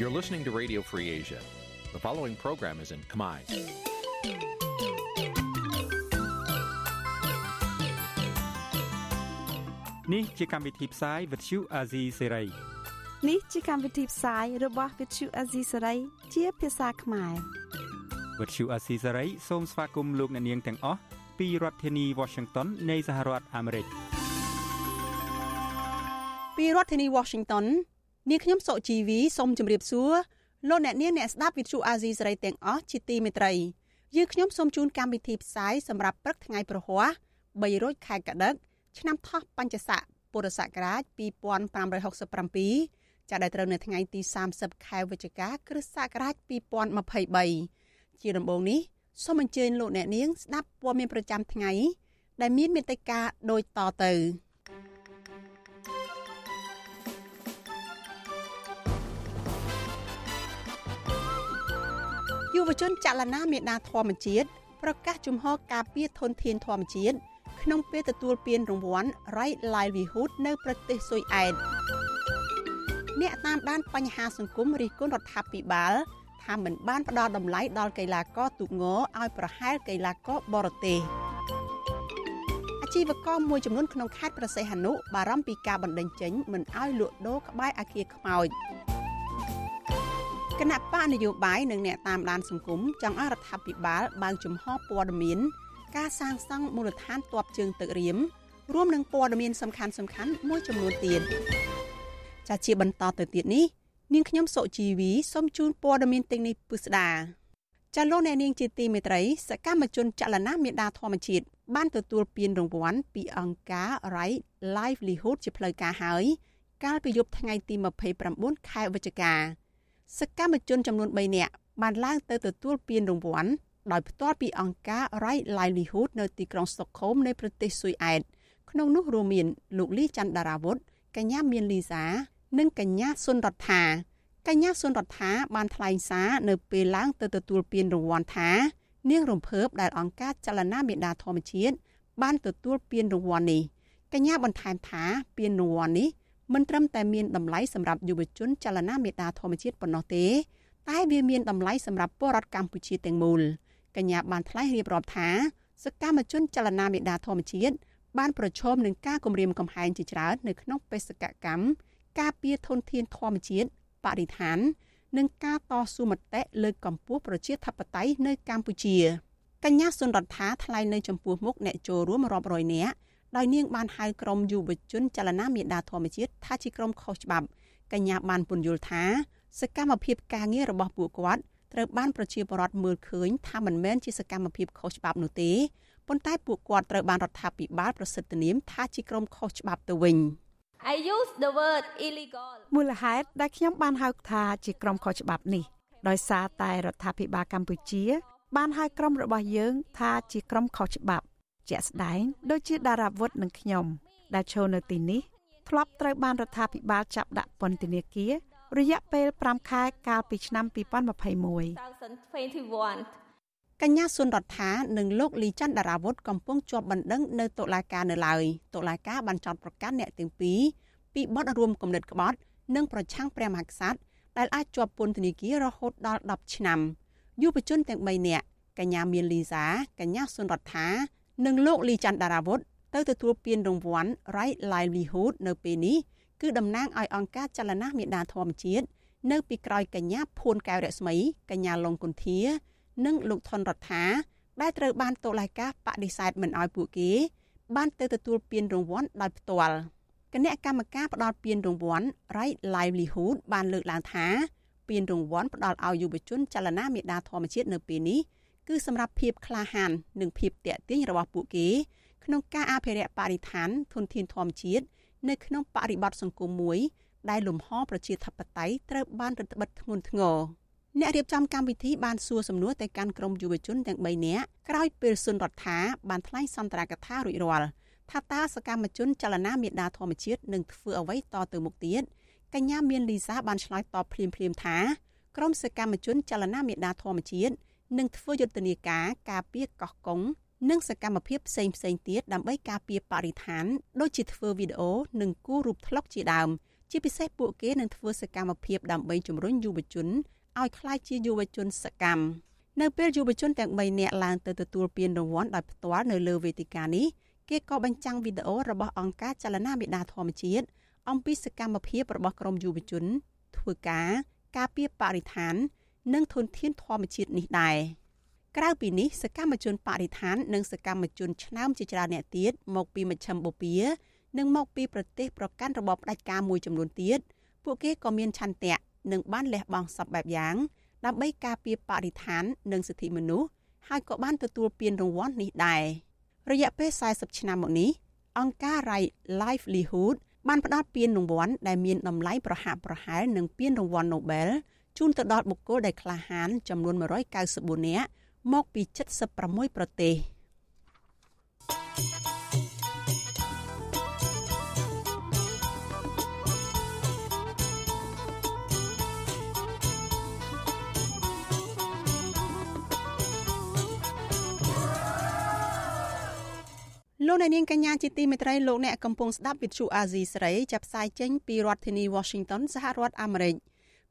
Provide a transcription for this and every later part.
You're listening to Radio Free Asia. The following program is in Khmer. នេះជាកម្មវិធីផ្សាយ Vuthu Azizi Serai នេះជាកម្មវិធីផ្សាយរបស់ Vuthu Azizi Serai ជាភាសាខ្មែរ Vuthu Azizi Serai សូមស្វាគមន៍លោកអ្នកនាងទាំងអស់ពីរដ្ឋធានី Washington នៃសហរដ្ឋអាមេរិកពីរដ្ឋធានី Washington នាងខ្ញុំសុជីវីសូមជម្រាបសួរលោកអ្នកនាងអ្នកស្ដាប់ Vuthu Azizi Serai ទាំងអស់ជាទីមេត្រីយើងខ្ញុំសូមជូនកម្មវិធីផ្សាយសម្រាប់ព្រឹកថ្ងៃប្រហ័ស3រោចខែកដឹកឆ្នាំថោះបัญចស័កពុរសករាជ2567ចាប់ដែលត្រូវនៅថ្ងៃទី30ខែវិច្ឆិកាគ្រិស្តសករាជ2023ជាដំបូងនេះសូមអញ្ជើញលោកអ្នកនាងស្ដាប់ព័ត៌មានប្រចាំថ្ងៃដែលមានមេត្តាដូចតទៅ យុវជនចលនាមេដាធម្មជាតិប្រកាសជំហរការពារធនធានធម្មជាតិក្នុងពេលទទួលពានរង្វាន់ Right Livelihood នៅប្រទេសស៊ុយអែតអ្នកតាមដានបញ្ហាសង្គមរិះគន់រដ្ឋាភិបាលថាមិនបានផ្ដល់តម្លៃដល់កីឡាករទូកងឲ្យប្រហែលកីឡាករបរទេសអាជីវករមួយចំនួនក្នុងខេត្តប្រសេះហនុបារម្ភពីការបណ្តេញចេញមិនឲ្យលក់ដូរក្បែរអាគារខ្មោច គណៈបកនយោបាយនិងអ្នកតាមដានសង្គមចង់ឲ្យរដ្ឋាភិបាលបើកចំហព័ត៌មាន ការសាងសង់មូលដ្ឋានទ័ពជើងទឹករៀមរួមនឹងព័ត៌មានសំខាន់សំខាន់មួយចំនួនទៀតចាជាបន្តទៅទៀតនេះនាងខ្ញុំសុជីវីសូមជូនព័ត៌មានទាំងនេះពិស្ដាចាលោកអ្នកនាងជាទីមេត្រីសកម្មជនចលនាមេដាធម្មជាតិបានទទួលពានរង្វាន់ពីអង្គការ Right Livelihood ជាផ្លូវការហើយ កាលពីយប់ថ្ងៃទី29ខែវិច្ឆិកា សកម្មជនចំនួន3នាក់បានឡើងទៅទទួលពានរង្វាន់ដោយផ្ទាល់ពីអង្គការ Right Livelihood នៅទីក្រុងស្តុកហូមនៃប្រទេសស៊ុយអែតក្នុងនោះរួមមានលោកលីច័ន្ទដារាវុធកញ្ញាមានលីសា និងកញ្ញាសុនរដ្ឋាកញ្ញាសុនរដ្ឋាបានថ្លែងសារនៅពេលឡើងទៅទទួលពានរង្វាន់ថា នាងរំភើបដែលអង្គការចលនាមេដាធម្មជាតិបានទទួលពានរង្វាន់នេះកញ្ញាបន្ថែមថាពានរង្វាន់នេះ មិនត្រឹមតែមានតម្លៃសម្រាប់យុវជនចលនាមេដាធម្មជាតិប៉ុណ្ណោះទេ តែវាមានតម្លៃសម្រាប់ពលរដ្ឋកម្ពុជាទាំងមូលកញ្ញាបានថ្លែងរៀបរាប់ថាសកម្មជនចលនាមេដាធម្មជាតិបានប្រឈមនឹងការគំរាមកំហែងជាច្រើននៅក្នុងបេសកកម្មការពារធនធានធម្មជាតិបរិស្ថាន និងការតស៊ូមតិលើកកម្ពស់ប្រជាធិបតេយ្យនៅកម្ពុជាកញ្ញាសុនរដ្ឋាថ្លែងនៅចំពោះមុខអ្នកចូលរួមរាប់រយនាក់ ដោយនាងបានហៅក្រុមយុវជនចលនាមេដាធម្មជាតិថាជាក្រុមខុសច្បាប់កញ្ញាបានពន្យល់ថាសកម្មភាពការងាររបស់ពួកគាត់ត្រូវបានប្រជាពលរដ្ឋមើលឃើញថាមិនមែនជាសកម្មភាពខុសច្បាប់នោះទេប៉ុន្តែពួកគាត់ត្រូវបានរដ្ឋាភិបាលប្រសិទ្ធនាមថាជាក្រុមខុសច្បាប់ទៅវិញ I use the word illegal មូលហេតុដែលខ្ញុំបានហៅថាជាក្រុមខុសច្បាប់នេះដោយសារតែរដ្ឋាភិបាលកម្ពុជា បានហៅក្រុមរបស់យើងថាជាក្រុមខុសច្បាប់ ជាក់ស្ដែងដូចជាតារាវុធនិងខ្ញុំ ដែលចូលនៅទីនេះធ្លាប់ត្រូវបានរដ្ឋាភិបាលចាប់ដាក់ពន្ធនាគាររយៈពេល5ខែកាលពីឆ្នាំ2021កញ្ញាសុនរដ្ឋានិងលោកលីច័ន្ទដារាវុធកំពុងជាប់បណ្ដឹងនៅតុលាការនៅឡើយតុលាការបានចោទប្រកាន់អ្នកទាំងពីរពីបទរួមគំនិតក្បត់ និងប្រឆាំងព្រះមហាក្សត្រដែលអាចជាប់ពន្ធនាគាររហូតដល់10ឆ្នាំយុវជនទាំង3នាក់កញ្ញាមានលីសាកញ្ញាសុនរដ្ឋា និងលោកលីច័ន្ទដារាវុធទៅទទួលពានរង្វាន់ Right Livelihood នៅពេលនេះគឺតំណាងឲ្យអង្គការចលនាមេដាធម្មជាតិនៅពីក្រោយកញ្ញាភួនកែវរស្មីកញ្ញាលងគុន្ធា និងលោកថនរដ្ឋាដែលត្រូវបានតុលាការបដិសេធមិនឲ្យពួកគេ បានទៅទទួលពានរង្វាន់ដោយផ្ទាល់គណៈកម្មការផ្ដល់ពានរង្វាន់ Right Livelihood បានលើកឡើងថាពានរង្វាន់ផ្ដល់ឲ្យយុវជនចលនាមេដាធម្មជាតិនៅពេលនេះ គឺសម្រាប់ភាពក្លាហាន និងភាពតាក់ទាញរបស់ពួកគេក្នុងការអភិរក្សបរិស្ថានធនធានធម្មជាតិនៅក្នុងបរិបទសង្គមមួយ ដែលលំហប្រជាធិបតេយ្យត្រូវបានរឹតបន្តឹងធ្ងន់ធ្ងរអ្នករៀបចំកម្មវិធីបានសួរសំណួរទៅកាន់ក្រុមយុវជនទាំង3នាក់ក្រោយពេលសុនរដ្ឋាបានថ្លែងសន្ទរកថារួចរាល់ថាតើសកម្មជនចលនាមេដាធម្មជាតិនឹងធ្វើអ្វីតទៅមុខទៀតកញ្ញាមានលីសាបានឆ្លើយតបភ្លាមៗថាក្រុមសកម្មជនចលនាមេដាធម្មជាតិ នឹងធ្វើយុទ្ធនាការការពារកោះកុងនិងសកម្មភាពផ្សេងផ្សេងទៀតដើម្បីការពារបរិស្ថានដូចជាធ្វើវីដេអូនិងគូររូបថ្លុកជាដើមជាពិសេសពួកគេនឹងធ្វើសកម្មភាពដើម្បីជំរុញយុវជនឲ្យក្លាយជាយុវជនសកម្មនៅពេលយុវជនទាំង3នាក់ឡើងទៅទទួលពានរង្វាន់ដោយផ្ទាល់នៅលើវេទិកានេះគេក៏បញ្ចាំងវីដេអូរបស់អង្គការចលនាមេដាធម្មជាតិអំពីសកម្មភាពរបស់ក្រុមយុវជន ធ្វើការការពារបរិស្ថាន និងធនធានធម្មជាតិនេះដែរក្រៅពីនេះសកម្មជនបរិស្ថាននិងសកម្មជនឆ្នើមជាច្រើនអ្នកទៀតមកពីមជ្ឈមបូព៌ានិងមកពីប្រទេសប្រកាន់របបផ្ដាច់ការមួយចំនួនទៀតពួកគេក៏មានឆន្ទៈនិងបានលះបង់សពបែបយ៉ាងដើម្បីការពារបរិស្ថាននិងសិទ្ធិមនុស្សហើយក៏បានទទួលពានរង្វាន់នេះដែររយៈពេល40ឆ្នាំមកនេះអង្គការ Right Livelihood បានផ្ដល់ពានរង្វាន់ដែលមានតម្លៃប្រហាក់ប្រហែលនឹងពានរង្វាន់ Nobel ជូនទៅដល់បុគ្គលដែលក្លាហានចំនួន194នាក់មកពី76ប្រទេសលោកអ្នកនាងកញ្ញាជាទីមេត្រីលោកអ្នកកំពុងស្ដាប់វិទ្យុអាស៊ីសេរីចាប់ផ្សាយចេញពីរដ្ឋធានី Washington សហរដ្ឋអាមេរិក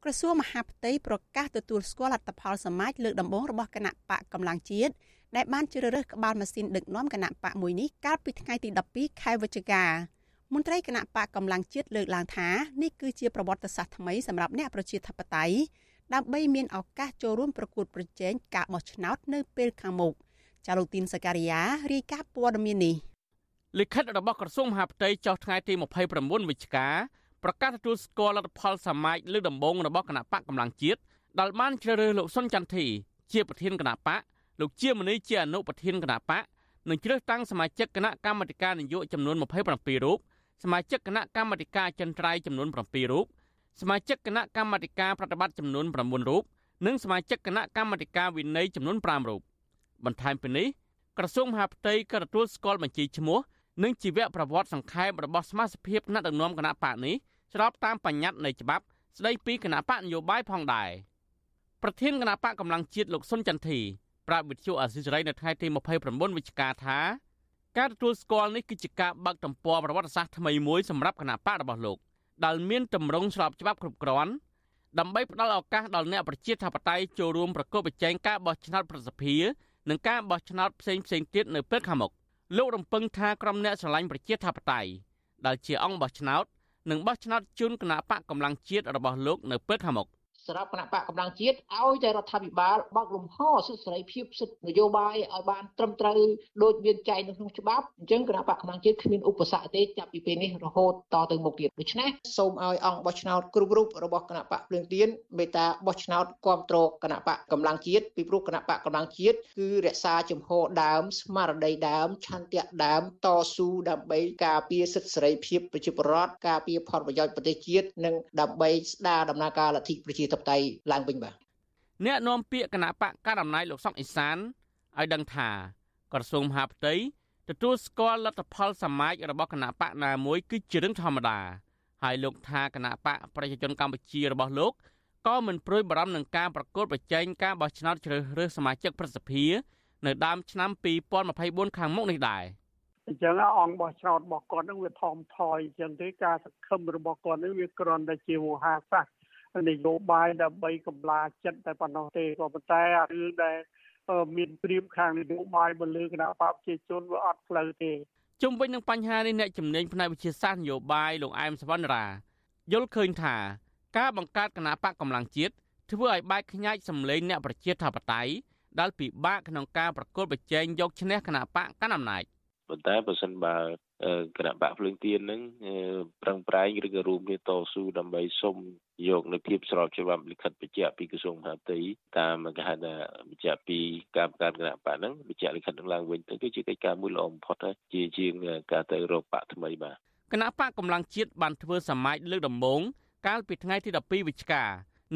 ក្រសួងមហាផ្ទៃប្រកាសទទួលស្គាល់លទ្ធផលសមាជលើកដំបូងរបស់គណៈបកកម្លាំងជាតិដែលបានជ្រើសរើសក្បាលម៉ាស៊ីនដឹកនាំគណៈបកមួយនេះកាលពីថ្ងៃទី12ខែវិច្ឆិកាមន្ត្រីគណៈបកកម្លាំងជាតិលើកឡើងថានេះគឺជាប្រវត្តិសាស្ត្រថ្មីសម្រាប់អ្នកប្រជាធិបតេយ្យដើម្បីមានឱកាសចូលរួមប្រកួតប្រជែងការបោះឆ្នោតនៅពេលខាងមុខចាលូទីនសការីយ៉ារាយការណ៍ព័ត៌មាននេះលិខិតរបស់ក្រសួងមហាផ្ទៃចុះថ្ងៃទី29វិច្ឆិកា ប្រកាសទទួលស្គាល់លទ្ធផលសមាជលើកដំបូងរបស់គណៈបកកម្លាំងជាតិដែលបានជ្រើសរើសលោកសុនចន្ទធីជាប្រធានគណៈបកលោកជាមនីជាអនុប្រធានគណៈបកនិងជ្រើសតាំងសមាជិកគណៈកម្មាធិការនយោបាយចំនួន27រូបសមាជិកគណៈកម្មាធិការចិនត្រៃចំនួន7រូបសមាជិកគណៈកម្មាធិការប្រតិបត្តិចំនួន9រូបនិងសមាជិកគណៈកម្មាធិការវិន័យចំនួន5រូបបន្ថែមពីនេះក្រសួងមហាផ្ទៃក៏ទទួលស្គាល់បញ្ជីឈ្មោះ និងជីវប្រវត្តិសង្ខេបរបស់សមាជិកភាពគណៈដឹកនាំគណៈបកនេះស្របតាមបញ្ញត្តិនៃច្បាប់ស្ដីពីគណៈបកនយោបាយផងដែរប្រធានគណៈបកកម្លាំងជាតិលោកសុនចន្ទធីប្រាប់វិទ្យុអាស៊ីសេរីនៅថ្ងៃទី29វិច្ឆិកាថាការទទួលស្គាល់នេះគឺជាការបើកទំព័រប្រវត្តិសាស្ត្រថ្មីមួយសម្រាប់គណៈបករបស់លោកដែលមានតម្រង់ស្របច្បាប់គ្រប់គ្រាន់ដើម្បីផ្ដល់ឱកាសដល់អ្នកប្រជាធិបតេយ្យចូលរួមប្រកបប្រជែងការបោះឆ្នោតប្រសិទ្ធភាពនិងការបោះឆ្នោតផ្សេងផ្សេងទៀតនៅពេលខាងមុខ លោករំពឹងថាក្រុមអ្នកស្រឡាញ់ប្រជាធិបតេយ្យដែលជាអង្គបោះឆ្នោតនឹងបោះឆ្នោតជូនគណៈបកកម្លាំងជាតិរបស់លោកនៅពេលខាងមុខ សម្រាប់គណៈបកកម្លាំងជាតិឲ្យតែរដ្ឋាភិបាលបើកលំហសិទ្ធិសេរីភាពសិទ្ធិនយោបាយឲ្យបានត្រឹមត្រូវដូចមានចែងនៅក្នុងច្បាប់អញ្ចឹងគណៈបកកម្លាំងជាតិគ្មានឧបសគ្គទេចាប់ពីពេលនេះរហូតតទៅមុខទៀតដូច្នេះសូមឲ្យអង្គបោះឆ្នោតគ្រប់រូបរបស់គណៈបកភ្លើងទៀនមេត្តាបោះឆ្នោតគ្រប់គ្រងគណៈបកកម្លាំងជាតិពីព្រោះគណៈបកកម្លាំងជាតិគឺរក្សាជំហរដើមស្មារតីដើមឆន្ទៈដើមតស៊ូដើម្បីការពារសិទ្ធិសេរីភាពប្រជាពលរដ្ឋការពារផលប្រយោជន៍ប្រទេសជាតិនិងដើម្បីស្ដារដំណើរការលទ្ធិប្រជាធិបតេយ្យឡើងវិញបាទអ្នកនាំពាក្យគណៈបកកណ្ដាលអំណាចលោកសុកអេសានឲ្យដឹងថាក្រសួងមហាផ្ទៃទទួលស្គាល់លទ្ធផលសមាជរបស់គណៈបកណាមួយគឺជារឿងធម្មតាហើយលោកថាគណៈបកប្រជាជនកម្ពុជារបស់លោកក៏មិនព្រួយបារម្ភនឹងការប្រកួតប្រជែងការបោះឆ្នោតជ្រើសរើសសមាជិកប្រសិទ្ធិនៅដើមឆ្នាំ2024ខាងមុខនេះដែរអញ្ចឹងអង្គបោះឆ្នោតរបស់គាត់នឹងវាថមថយអញ្ចឹងទេការសង្ឃឹមរបស់គាត់នឹងវាគ្រាន់តែជាវោហារសាស្ត្រ នយោបាយដើម្បីកម្លាចិត្តតែប៉ុណ្ណោះទេក៏ប៉ុន្តែអារឿងដែលមានព្រៀបខាងនយោបាយមកលើគណៈបកប្រជាជនវាអត់ផ្លូវទេជុំវិញនឹងបញ្ហានេះអ្នកជំនាញផ្នែកវិទ្យាសាស្ត្រនយោបាយលោកអែមសវណ្ណរាយល់ឃើញថា ការបង្កើតគណៈបកកម្លាំងជាតិធ្វើឲ្យបែកខ្ញែកសម្លេងអ្នកប្រជាធិបតេយ្យដែលពិបាកក្នុងការប្រកួតប្រជែងយកឈ្នះគណៈបកកណ្ដាលអំណាច ប៉ុន្តែបើសិនបើគណៈបកភ្លើងទៀននឹងប្រឹងប្រែងឬក៏រួមគ្នាតស៊ូដើម្បីសុំយកនៅភាពស្របច្បាប់លិខិតបញ្ជាក់ពីក្រសួងមហាផ្ទៃតាមគេហៅថាបញ្ជាក់ពីការបង្កើតគណៈបកហ្នឹងបញ្ជាក់លិខិតនឹងឡើងវិញទៅគឺជាកិច្ចការមួយល្អបំផុតជាជាងការទៅរកបកថ្មីបាទគណៈបកកម្លាំងជាតិបានធ្វើសមាជលើកដំបូងកាលពីថ្ងៃទី12វិច្ឆិកា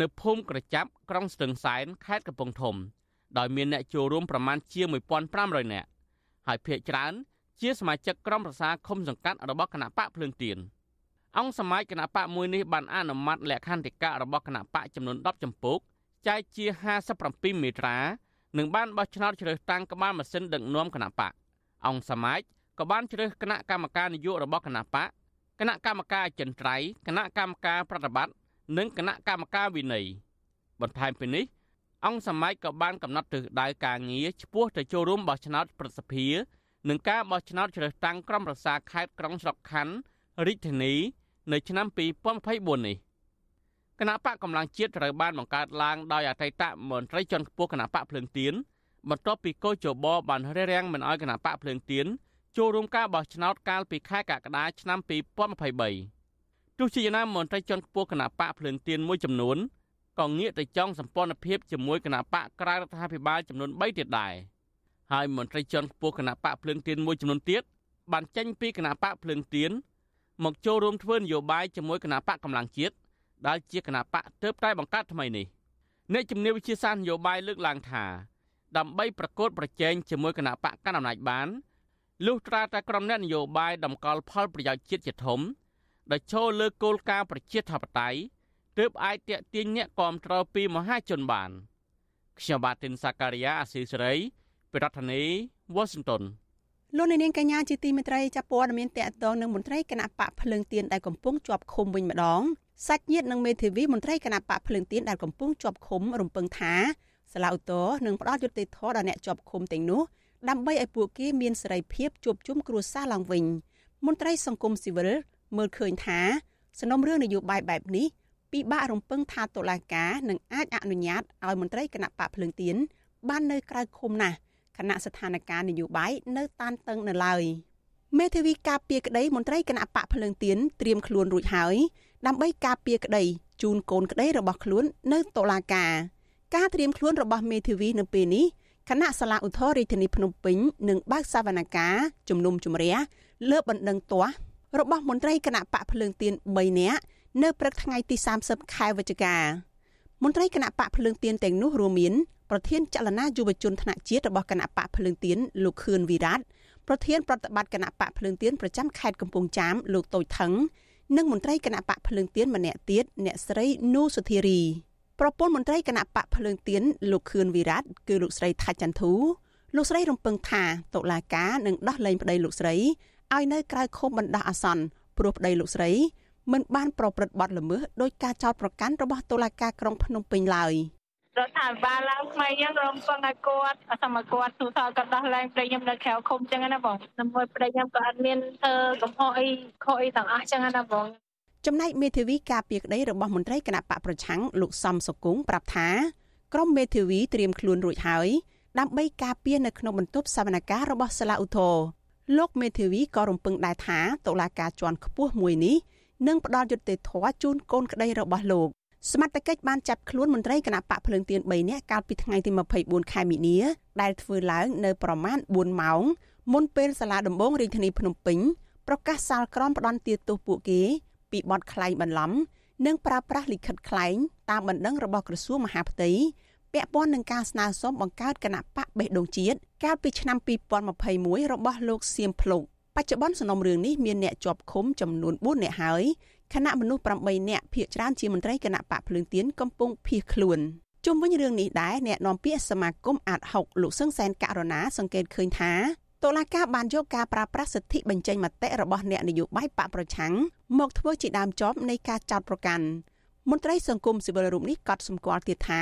នៅភូមិក្រចាប់ក្រុងស្ទឹងសែនខេត្តកំពង់ធំដោយមានអ្នកចូលរួមប្រមាណជា1500នាក់ហើយភ្នាក់ច្រើន ជាសមាជិកក្រុមប្រឹក្សាឃុំសង្កាត់របស់គណៈបកភ្លើងទៀនអង្គសមាជគណៈបកមួយនេះបានអនុម័តលក្ខន្តិកៈរបស់គណៈបកចំនួន10ចម្ពោះចែកជា57មេត្រានិងបានបោះឆ្នោតជ្រើសតាំងក្បាលម៉ាស៊ីនដឹកនាំគណៈបកអង្គសមាជក៏បានជ្រើសគណៈកម្មការនយោបាយរបស់គណៈបកគណៈកម្មការចិន្ត្រៃយ៍គណៈកម្មការប្រតិបត្តិនិងគណៈកម្មការវិន័យបន្ថែមពីនេះអង្គសមាជក៏បានកំណត់ទិសដៅការងារឆ្ពោះទៅចូលរួមបោះឆ្នោតប្រសិទ្ធភាព និងការបោះឆ្នោតជ្រើសតាំងក្រុមប្រឹក្សាខេត្តក្រុងស្រុកខណ្ឌរាជធានី នៅឆ្នាំ2024នេះគណៈបកកម្លាំងជាតិត្រូវបានបង្កើតឡើងដោយអតីតមន្ត្រីជាន់ខ្ពស់គណៈបកភ្លើងទៀនបន្ទាប់ពីកោជបបានរារាំងមិនឲ្យគណៈបកភ្លើងទៀនចូលរួមការបោះឆ្នោតកាលពីខែកក្កដាឆ្នាំ2023ទោះជាយ៉ាងណាមន្ត្រីជាន់ខ្ពស់គណៈបកភ្លើងទៀនមួយចំនួនក៏ងាកទៅចង់សម្ព័ន្ធភាពជាមួយគណៈបកក្រៅរដ្ឋាភិបាលចំនួន3ទៀតដែរ ហើយមន្ត្រីជាន់ខ្ពស់គណៈបកភ្លើងទៀនមួយចំនួនទៀតបានចេញពីគណៈបកភ្លើងទៀនមកចូលរួមធ្វើនយោបាយជាមួយគណៈបកកម្លាំងជាតិដែលជាគណៈបកទើបតែបង្កើតថ្មីនេះអ្នកជំនាញវិជាសាស្ត្រនយោបាយលើកឡើងថាដើម្បីប្រកួតប្រជែងជាមួយគណៈបកកណ្ដាលអំណាចបានលុះត្រាតែក្រុមអ្នកនយោបាយដំកល់ផលប្រយោជន៍ជាតិជាធំដែលចូលលើគោលការណ៍ប្រជាធិបតេយ្យទើបអាចតាក់ទាញអ្នកគាំទ្រពីមហាជនបានខ្ញុំបាទទីនសាការីយ៉ាអស៊ីសេរី ប្រធានាធិបតី Washington លោកនាងកញ្ញាជាទីមេត្រីចាប់ព័ត៌មានតកតងនឹងមន្ត្រីគណៈបកភ្លើងទៀនដែលកំពុងជាប់ឃុំវិញម្ដងសាច់ញាតិនិងមេធាវីមន្ត្រីគណៈបកភ្លើងទៀនដែលកំពុងជាប់ឃុំរំពឹងថាសាឡាវតោនឹងផ្ដល់យុត្តិធម៌ដល់អ្នកជាប់ឃុំទាំងនោះដើម្បីឲ្យពួកគេមានសេរីភាពជួបជុំគ្រួសារឡើងវិញមន្ត្រីសង្គមស៊ីវិលមើលឃើញថាសំណុំរឿងនយោបាយបែបនេះពិបាករំពឹងថាតុលាការនឹងអាចអនុញ្ញាតឲ្យមន្ត្រីគណៈបកភ្លើងទៀនបាននៅក្រៅឃុំណាស់ គណៈស្ថានភាពនយោបាយនៅតានតឹងនៅឡើយមេធាវីការពារក្តីមន្ត្រីគណៈបកភ្លើងទៀនត្រៀមខ្លួនរួចហើយដើម្បីការពារក្តីជូនកូនក្តីរបស់ខ្លួននៅតុលាការការត្រៀមខ្លួនរបស់មេធាវីនៅពេលនេះគណៈសាលាឧទ្ធររាជធានីភ្នំពេញនឹងបើកសវនកម្មជំនុំជម្រះលើបណ្ដឹងទាស់របស់មន្ត្រីគណៈបកភ្លើងទៀន3នាក់នៅព្រឹកថ្ងៃទី30ខែវិច្ឆិកាមន្ត្រីគណៈបកភ្លើងទៀនទាំងនោះរួមមាន ប្រធានចលនាយុវជនថ្នាក់ជាតិរបស់គណៈបកភ្លើងទៀនលោកខឿនវិរៈប្រធានប្រតិបត្តិគណៈបកភ្លើងទៀនប្រចាំខេត្តកំពង់ចាមលោកតូចថងនិងមន្ត្រីគណៈបកភ្លើងទៀនម្នាក់ទៀតអ្នកស្រីនូសុធារីប្រពន្ធមន្ត្រីគណៈបកភ្លើងទៀនលោកខឿនវិរៈគឺលោកស្រីថាច់ចន្ទធូលោកស្រីរំពឹងថាតុលាការនឹងដោះលែងប្តីលោកស្រីឲ្យនៅក្រៅឃុំបណ្ដោះអាសន្នព្រោះប្តីលោកស្រីមិនបានប្រព្រឹត្តបទល្មើសដោយការចោទប្រកាន់របស់តុលាការក្រុងភ្នំពេញឡើយ រដ្ឋាភិបាលឡើងថ្មីយើងរំពឹងឲ្យគាត់សមគាត់ទូសាគាត់ដោះលែងប្តីខ្ញុំនៅក្រៅឃុំចឹងណាបងដើម្បីប្តីខ្ញុំក៏អត់មានធ្វើកំហុសអីខុសអីទាំងអស់ចឹងណាបងចំណែកមេធាវីការពារក្តីរបស់មន្ត្រីគណៈបកប្រឆាំងលោកសំសុគងប្រាប់ថាក្រុមមេធាវីត្រៀមខ្លួនរួចហើយដើម្បីការពារនៅក្នុងបន្ទប់សវនកម្មរបស់សាលាឧទ្ធរលោកមេធាវីក៏រំពឹងដែរថាតុលាការជាន់ខ្ពស់មួយនេះនឹងផ្ដល់យុត្តិធម៌ជូនកូនក្តីរបស់លោក សមត្ថកិច្ចបានចាប់ខ្លួនមន្ត្រីគណៈបកភ្លើងទៀន3នាក់កាលពីថ្ងៃទី24ខែមីនាដែលធ្វើឡើងនៅប្រមាណ4ម៉ោងមុនពេលសាលាដំបងរាជធានីភ្នំពេញប្រកាសសាលក្រមផ្ដន់ទាទោសពួកគេពីបទក្លែងបន្លំ និងប្រើប្រាស់លិខិតក្លែងតាមបណ្ដឹងរបស់ក្រសួងមហាផ្ទៃពាក់ព័ន្ធនឹងការស្នើសុំបង្កើតគណៈបកបេះដូងជាតិកាលពីឆ្នាំ2021របស់លោកសៀមភ្លុកបច្ចុប្បន្នសំណុំរឿងនេះមានអ្នកជាប់ឃុំចំនួន4នាក់ហើយ ខណៈមនុស្ស8នាក់ភៀសច្រើនជាមន្ត្រីគណៈបកភ្លើងទៀនកំពុងភៀសខ្លួនជុំវិញរឿងនេះដែរអ្នកនាំពាក្យសមាគមអាត6លោកសឹងសែនករណាសង្កេតឃើញថាតុលាការបានយកការប្រើប្រាស់សិទ្ធិបញ្ចេញមតិរបស់អ្នកនយោបាយបកប្រឆាំងមកធ្វើជាដើមចបនៃការចោទប្រកាន់មន្ត្រីសង្គមស៊ីវិលរូបនេះក៏សម្គាល់ទៀតថា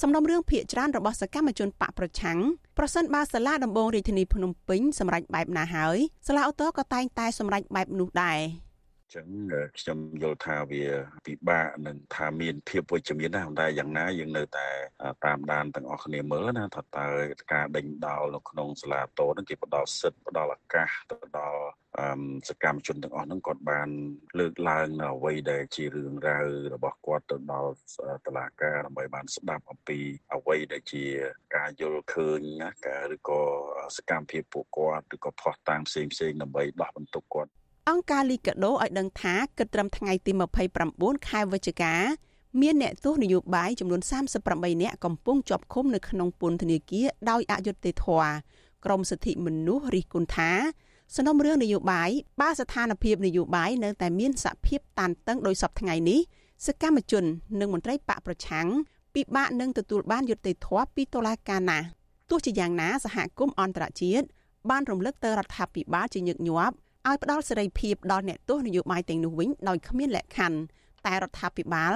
សំណុំរឿងភាកច្រើនរបស់សកម្មជនបកប្រឆាំងប្រសិនបើសាលាដំបងរាជធានីភ្នំពេញសម្រេចបែបណាហើយសាលាឧទ្ធរក៏តែងតែសម្រេចបែបនោះដែរ ចឹងខ្ញុំយល់ថាវាពិបាកនឹងថាមានភាពវិជ្ជមានណាស់តែយ៉ាងណាយើងនៅតែតាមដានទាំងអស់គ្នាមើលណាថាតើការដេញដោលនៅក្នុងសាលាតូនឹងគេផ្ដល់សិទ្ធិផ្ដល់ឱកាសទៅដល់សកម្មជនទាំងអស់ហ្នឹងគាត់បានលើកឡើងនៅអ្វីដែលជារឿងរ៉ាវរបស់គាត់ទៅដល់តុលាការដើម្បីបានស្ដាប់អំពីអ្វីដែលជាការយល់ឃើញណាការឬក៏សកម្មភាពពួកគាត់ឬក៏ផោះតាំងផ្សេងផ្សេងដើម្បីដោះបន្ទុកគាត់ អង្គការលីកាដូឲ្យដឹងថាគិតត្រឹមថ្ងៃទី29ខែវិច្ឆិកាមានអ្នកទោសនយោបាយចំនួន38នាក់កំពុងជាប់ឃុំនៅក្នុងពន្ធនាគារដោយអយុត្តិធម៌ក្រមសិទ្ធិមនុស្សរិះគន់ថាសំណុំរឿងនយោបាយបើស្ថានភាពនយោបាយនៅតែមានសភាពតានតឹងដោយសពថ្ងៃនេះសកម្មជននិងមន្ត្រីបកប្រឆាំងពិបាកនឹងទទួលបានយុត្តិធម៌ពីតុលាការណាទោះជាយ៉ាងណាសហគមន៍អន្តរជាតិបានរំលឹកទៅរដ្ឋាភិបាលជាញឹកញាប់ ឲ្យផ្ដល់សេរីភាពដល់អ្នកទស្សនយោបាយទាំងនោះវិញដោយគ្មានលក្ខខណ្ឌតែរដ្ឋាភិបាល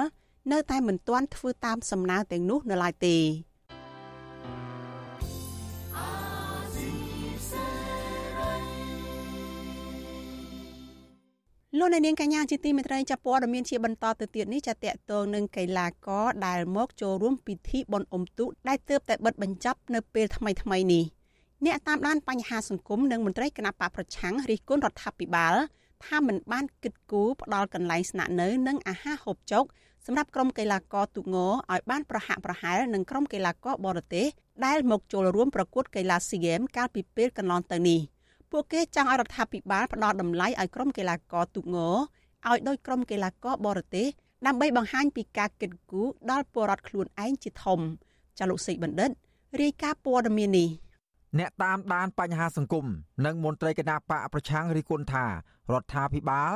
នៅតែមិនទាន់ធ្វើតាមសំណើទាំងនោះនៅឡើយទេលោកអ្នកនាងកញ្ញាជាទីមេត្រីចាប់ព័ត៌មានជាបន្តទៅទៀតនេះចាតកតងនឹងកីឡាករដែលមកចូលរួមពិធីបុណ្យអុំទូកដែលទើបតែបិទបញ្ចប់នៅពេលថ្មីថ្មីនេះ អ្នកតាមដានបញ្ហាសង្គមនិងមន្ត្រីគណៈបកប្រឆាំងរិះគន់រដ្ឋាភិបាលថាមិនបានគិតគូរផ្ដល់កន្លែងស្នាក់នៅនិងអាហារហូបចុកសម្រាប់ក្រុមកីឡាករទូកងឲ្យបានប្រហាក់ប្រហែលនឹងក្រុមកីឡាករបរទេសដែលមកចូលរួមប្រកួតកីឡាស៊ីហ្គេមកាលពីពេលកន្លងទៅនេះពួកគេចង់ឲ្យរដ្ឋាភិបាលផ្ដល់តម្លៃឲ្យក្រុមកីឡាករទូកងឲ្យដោយក្រុមកីឡាករបរទេសដើម្បីបង្ហាញពីការគិតគូរដល់ពលរដ្ឋខ្លួនឯងជាធំចាលោកសេកបណ្ឌិតរាយការណ៍ព័ត៌មាននេះ អ្នកតាមដានបញ្ហាសង្គមនិងមន្ត្រីគណៈបកប្រឆាំងរិះគន់ថារដ្ឋាភិបាល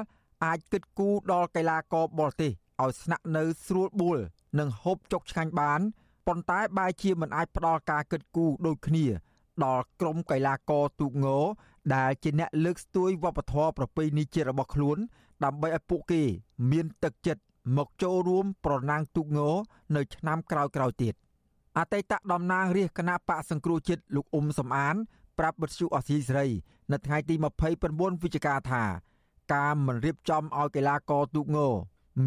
អាចគិតគូរដល់កីឡាករបរទេសឲ្យស្នាក់នៅស្រួលបួលនិងហូបចុកឆ្ងាញ់បានប៉ុន្តែបែរជាមិនអាចផ្ដល់ការគិតគូរដូចគ្នាដល់ក្រុមកីឡាករទូកងដែលជាអ្នកលើកស្ទួយវប្បធម៌ប្រពៃណីជាតិរបស់ខ្លួន ដើម្បីឲ្យពួកគេមានទឹកចិត្តមកចូលរួមប្រណាំងទូកងនៅឆ្នាំក្រោយៗទៀត អតីតតំណាងរាជគណៈបកសង្គ្រោះជាតិលោកអ៊ុំសំអាន ប្រាប់បទសុអសីសេរី នៅថ្ងៃទី29វិច្ឆិកាថា ការមិនរៀបចំឲ្យកីឡាករទូកង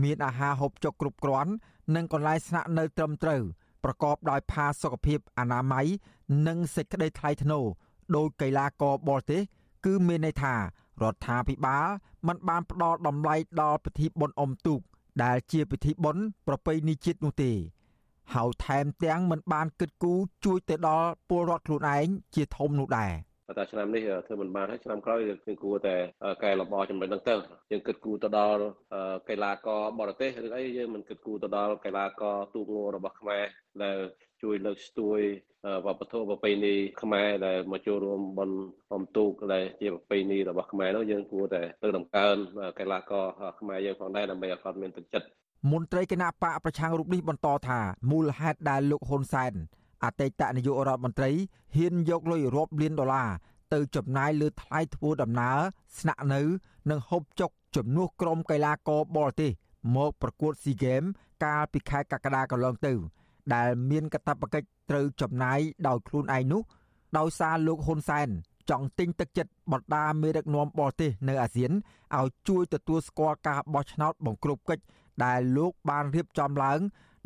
មានអាហារហូបចុកគ្រប់គ្រាន់ និងកន្លែងស្នាក់នៅត្រឹមត្រូវប្រកបដោយផាសុកភាពអនាម័យនិងសេចក្តីថ្លៃថ្នូរដោយកីឡាករបរទេសគឺមានន័យថារដ្ឋាភិបាលមិនបានផ្ដល់តម្លៃដល់ពិធីបុណ្យអុំទូកដែលជាពិធីបុណ្យប្រពៃណីជាតិនោះទេ ហើយថែមទាំងមិនបានគិតគូរជួយទៅដល់ពលរដ្ឋខ្លួនឯងជាធំនោះដែរ។តែឆ្នាំនេះធ្វើមិនបានហើយឆ្នាំក្រោយយើងគួរតែកែលម្អចំណុចហ្នឹងទៅយើងគិតគូរទៅដល់កីឡាករបរទេសឬអីយើងមិនគិតគូរទៅដល់កីឡាករទូកងរបស់ខ្មែរដែលជួយលើកស្ទួយវប្បធម៌ប្រពៃណីខ្មែរដែលមកចូលរួមបនអំទូកដែលជាប្រពៃណីរបស់ខ្មែរនោះយើងគួរតែលើកតម្កើងកីឡាករខ្មែរយើងផងដែរដើម្បីឲ្យគាត់មានទឹកចិត្ត មន្ត្រីគណៈបកប្រឆាំងរូបនេះបន្តថាមូលហេតុដែលលោកហ៊ុនសែនអតីតនាយករដ្ឋមន្ត្រីហ៊ានយកលុយរាប់លានដុល្លារទៅចំណាយលើថ្លៃធ្វើដំណើរស្នាក់នៅ និងហូបចុកជំនួសក្រុមកីឡាករបរទេសមកប្រកួតស៊ីហ្គេម កាលពីខែកក្កដាកន្លងទៅ ដែលមានកាតព្វកិច្ចត្រូវចំណាយដោយខ្លួនឯងនោះ ដោយសារលោកហ៊ុនសែនចង់ទិញទឹកចិត្តបណ្ដាមេដឹកនាំបរទេសនៅអាស៊ានឲ្យជួយទទួលស្គាល់ការបោះឆ្នោតបង្ក្រប់កិច្ច ដែលលោកបានរៀបចំឡើង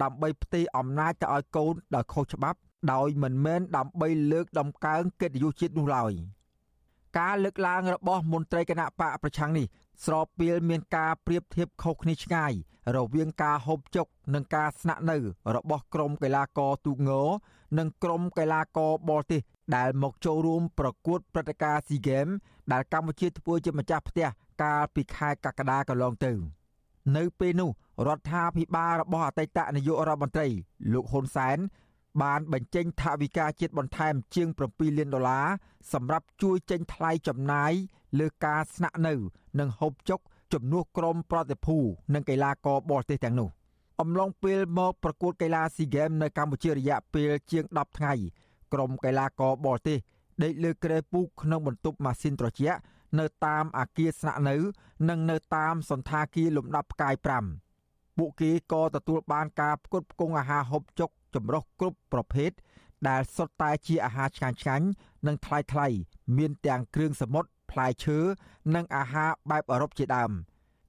ដើម្បីផ្ទេរអំណាចទៅឲ្យកូនដោយខុសច្បាប់ ដោយមិនមែនដើម្បីលើកដំកើងកិត្តិយសជាតិនោះឡើយការលើកឡើងរបស់មន្ត្រីគណៈបកប្រឆាំងនេះស្របពេលមានការប្រៀបធៀបខុសគ្នាឆ្ងាយរវាងការហូបចុកនិងការស្នាក់នៅរបស់ក្រុមកីឡាករទូកងនិងក្រុមកីឡាករបរទេសដែលមកចូលរួមប្រកួតព្រឹត្តិការណ៍ SEA Games ដែលកម្ពុជាធ្វើជាម្ចាស់ផ្ទះកាលពីខែកក្កដាកន្លងទៅ នៅពេលនោះរដ្ឋាភិបាលរបស់អតីតនាយករដ្ឋមន្ត្រី លោកហ៊ុនសែនបានបញ្ចេញថវិកាជាតិបន្ថែមជាង7លានដុល្លារសម្រាប់ជួយចេញថ្លៃចំណាយលើការស្នាក់នៅ និងហូបចុកជំនួសក្រុមប្រតិភូនិងកីឡាករបរទេសទាំងនោះ អំឡុងពេលមកប្រកួតកីឡាស៊ីហ្គេមនៅកម្ពុជារយៈពេលជាង10ថ្ងៃក្រុមកីឡាករបរទេសដេកលើក្រែពូកក្នុងបន្ទប់ម៉ាស៊ីនត្រជាក់ នៅតាមអាគារស្នាក់នៅ និងនៅតាមសន្តាគារលំដាប់ផ្កាយ5ពួកគេក៏ទទួលបានការផ្គត់ផ្គង់អាហារហូបចុកចម្រុះគ្រប់ប្រភេទដែលសុទ្ធតែជាអាហារឆ្ងាញ់ឆ្ងាញ់និងថ្លៃថ្លៃមានទាំងគ្រឿងសមុទ្រផ្លែឈើនិងអាហារបែបអឺរ៉ុបជាដើម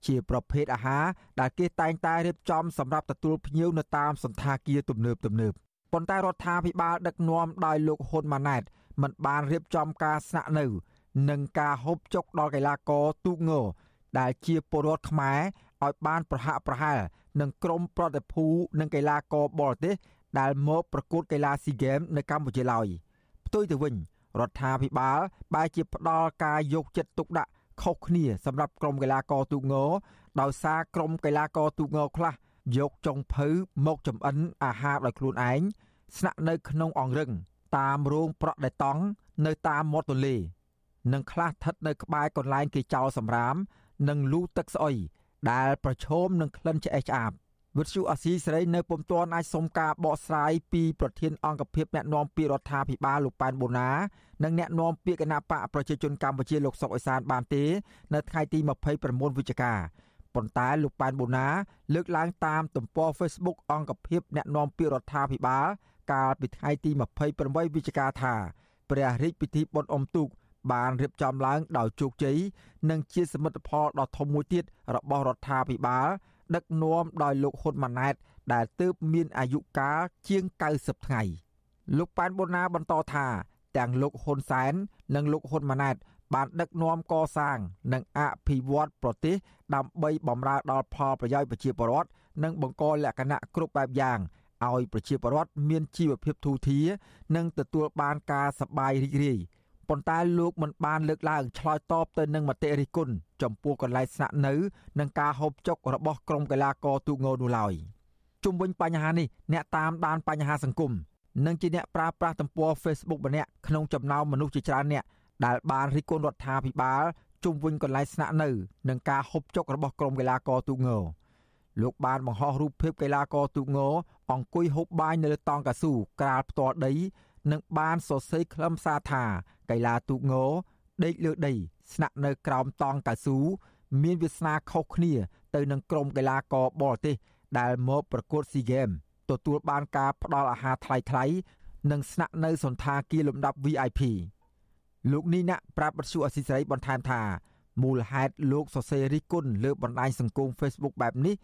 ជាប្រភេទអាហារដែលគេតែងតែរៀបចំសម្រាប់ទទួលភ្ញៀវនៅតាមសន្តាគារទំនើបទំនើបប៉ុន្តែរដ្ឋាភិបាលដឹកនាំដោយលោកហ៊ុនម៉ាណែតមិនបានរៀបចំការស្នាក់នៅ និងការហូបចុកដល់កីឡាករទូកងដែលជាពលរដ្ឋខ្មែរឲ្យបានប្រហាក់ប្រហែលនឹងក្រុមប្រតិភូនិងកីឡាករបរទេសដែលមកប្រកួតកីឡាស៊ីហ្គេមនៅកម្ពុជាឡើយផ្ទុយទៅវិញរដ្ឋាភិបាលបែរជាផ្ដល់ការយកចិត្តទុកដាក់ខុសគ្នាសម្រាប់ក្រុមកីឡាករទូកងដោយសារក្រុមកីឡាករទូកងខ្លះយកចុងភៅមកចំអិនអាហារដោយខ្លួនឯងស្នាក់នៅក្នុងអង្រឹងតាមរោងប្រក់ដេតង់នៅតាមមាត់ទន្លេ និងខ្លះស្ថិតនៅក្បែរកន្លែងគេចោលសម្រាម និងលូទឹកស្អុយដែលប្រឈមនឹងក្លិនឆ្អេះឆ្អាបវិទ្យុអាស៊ីសេរីនៅពុំទាន់អាចសុំការបកស្រាយពីប្រធានអង្គភិបអ្នកណែនាំពាក្យរដ្ឋាភិបាលលោកប៉ែនបូណា និងអ្នកណែនាំពាក្យគណៈបកប្រជាជនកម្ពុជាលោកសុកអេសានបានទេ នៅថ្ងៃទី29វិច្ឆិកាប៉ុន្តែលោកប៉ែនបូណា លើកឡើងតាមទំព័រ Facebook អង្គភិបអ្នកណែនាំពាក្យរដ្ឋាភិបាលកាលពីថ្ងៃទី28វិច្ឆិកាថាព្រះរាជពិធីបុណ្យអុំទូក បានរៀបចំឡើងដោយជោគជ័យនិងជាសមិទ្ធផលដ៏ធំមួយទៀតរបស់រដ្ឋាភិបាល ដឹកនាំដោយលោកហ៊ុនម៉ាណែត ដែលទើបមានអាយុកាលជាង90ថ្ងៃលោកប៉ែនបូណាបន្តថាទាំងលោកហ៊ុនសែននិងលោកហ៊ុនម៉ាណែតបានដឹកនាំកសាង និងអភិវឌ្ឍប្រទេសដើម្បីបម្រើដល់ផលប្រយោជន៍ប្រជាពលរដ្ឋនិងបង្កលក្ខណៈគ្រប់បែបយ៉ាងឲ្យប្រជាពលរដ្ឋមានជីវភាពធូរធារនិងទទួលបានការសប្បាយរីករាយ ប៉ុន្តែលោកមិនបានលើកឡើងឆ្លើយតបទៅនឹងមតិរិះគន់ចំពោះកន្លែងស្នាក់នៅ និងការហូបចុករបស់ក្រុមកីឡាករទូកងនោះឡើយជុំវិញបញ្ហានេះអ្នកតាមដានបញ្ហាសង្គមនិងជាអ្នកប្រើប្រាស់ទំព័រ Facebook ម្នាក់ក្នុងចំណោមមនុស្សជាច្រើនអ្នកដែលបានរិះគន់រដ្ឋាភិបាលជុំវិញកន្លែងស្នាក់នៅ និងការហូបចុករបស់ក្រុមកីឡាករទូកងលោកបានបង្ហោះរូបភាពកីឡាករទូកងអង្គុយហូបបាយនៅលើតង់កៅស៊ូក្រាលផ្ទាល់ដី និងបានសរសេរខ្លឹមសារថា កីឡាទូកងដេកលើដី ស្នាក់នៅក្រោមតង់កៅស៊ូមានវាសនាខុសគ្នាទៅនឹងក្រុមកីឡាករបរទេសដែលមកប្រកួតស៊ីហ្គេមទទួលបានការផ្ដល់អាហារថ្លៃៗនិងស្នាក់នៅសន្តាគារលំដាប់ VIP លោកនីណាក់ប្រាប់បទសុអសីសេរីបន្ថែមថាមូលហេតុលោកសរសេររិះគន់លើបណ្ដាញសង្គម Facebook បែបនេះ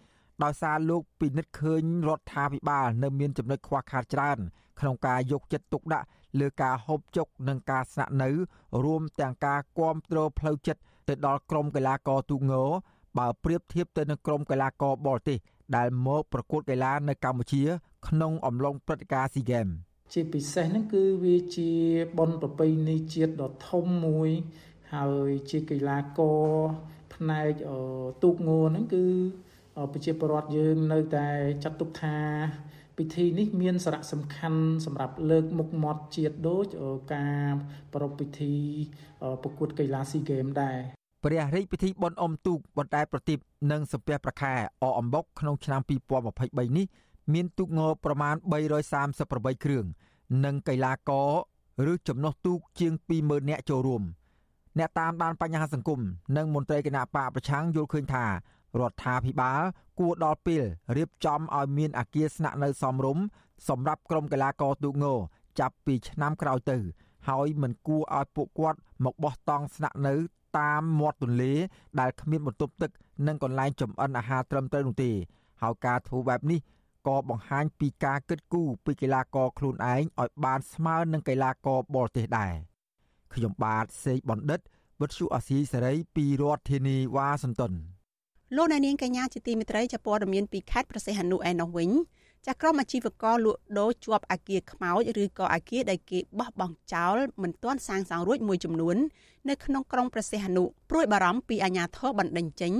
ដោយសារលោកពិនិត្យឃើញរដ្ឋាភិបាលនៅមានចំណុចខ្វះខាតច្រើនក្នុងការយកចិត្តទុកដាក់ លើការហូបចុកនិងការស្នាក់នៅ រួមទាំងការគ្រប់គ្រងផ្លូវចិត្តទៅដល់ក្រុមកីឡាករទូកងបើប្រៀបធៀបទៅនឹងក្រុមកីឡាករបរទេសដែលមកប្រកួតកីឡានៅកម្ពុជា ក្នុងអំឡុងព្រឹត្តិការណ៍ SEA Games ជាពិសេសហ្នឹងគឺវាជាបុណ្យប្រពៃណីជាតិដ៏ធំមួយ ហើយជាកីឡាករផ្នែកទូកងហ្នឹងគឺប្រជាពលរដ្ឋយើងនៅតែចាត់ទុកថា ពិធីនេះមានសារៈសំខាន់សម្រាប់លើកមុខមាត់ជាតិដូចការប្រារព្ធពិធីប្រកួតកីឡាស៊ីហ្គេមដែរព្រះរាជពិធីបុណ្យអុំទូកបណ្ដែតប្រទីបនិងសំពះប្រខែអអំបុកក្នុងឆ្នាំ2023នេះមានទូកងប្រមាណ338គ្រឿងនិងកីឡាករឬចំណុះទូកជាង20000នាក់ចូលរួមអ្នកតាមដានបញ្ហាសង្គមនិងមន្ត្រីគណៈបកប្រឆាំងយល់ឃើញថា រដ្ឋាភិបាលគួរដល់ពេលរៀបចំឲ្យមានអគារស្នាក់នៅសមរម្យសម្រាប់ក្រុមកីឡាករទូកងចាប់ពីឆ្នាំក្រោយទៅ ហើយមិនគួរឲ្យពួកគាត់មកបោះតង់ស្នាក់នៅតាមមាត់ទន្លេដែលគ្មានបន្ទប់ទឹកនិងកន្លែងចម្អិនអាហារត្រឹមត្រូវនោះទេហើយការធ្វើបែបនេះក៏បង្ហាញពីការគិតគូរពីកីឡាករខ្លួនឯងឲ្យបានស្មើនឹងកីឡាករបរទេសដែរខ្ញុំបាទសេកបណ្ឌិតវុទ្ធុអាស៊ីសេរីពីរដ្ឋធានីវ៉ាស៊ីនតោន លោកអ្នកនាងកញ្ញាជាទីមេត្រីចាព័ត៌មានពីខេត្តប្រសេះហនុឯណោះវិញចាក្រុមអាជីវករលក់ដូរជាប់អាគារខ្មោចឬក៏អាគារដែលគេបោះបង់ចោលមិនទាន់សាងសង់រួចមួយចំនួននៅក្នុងក្រុងប្រសេះហនុព្រួយបារម្ភពីអាញាធរបណ្ដេញចេញ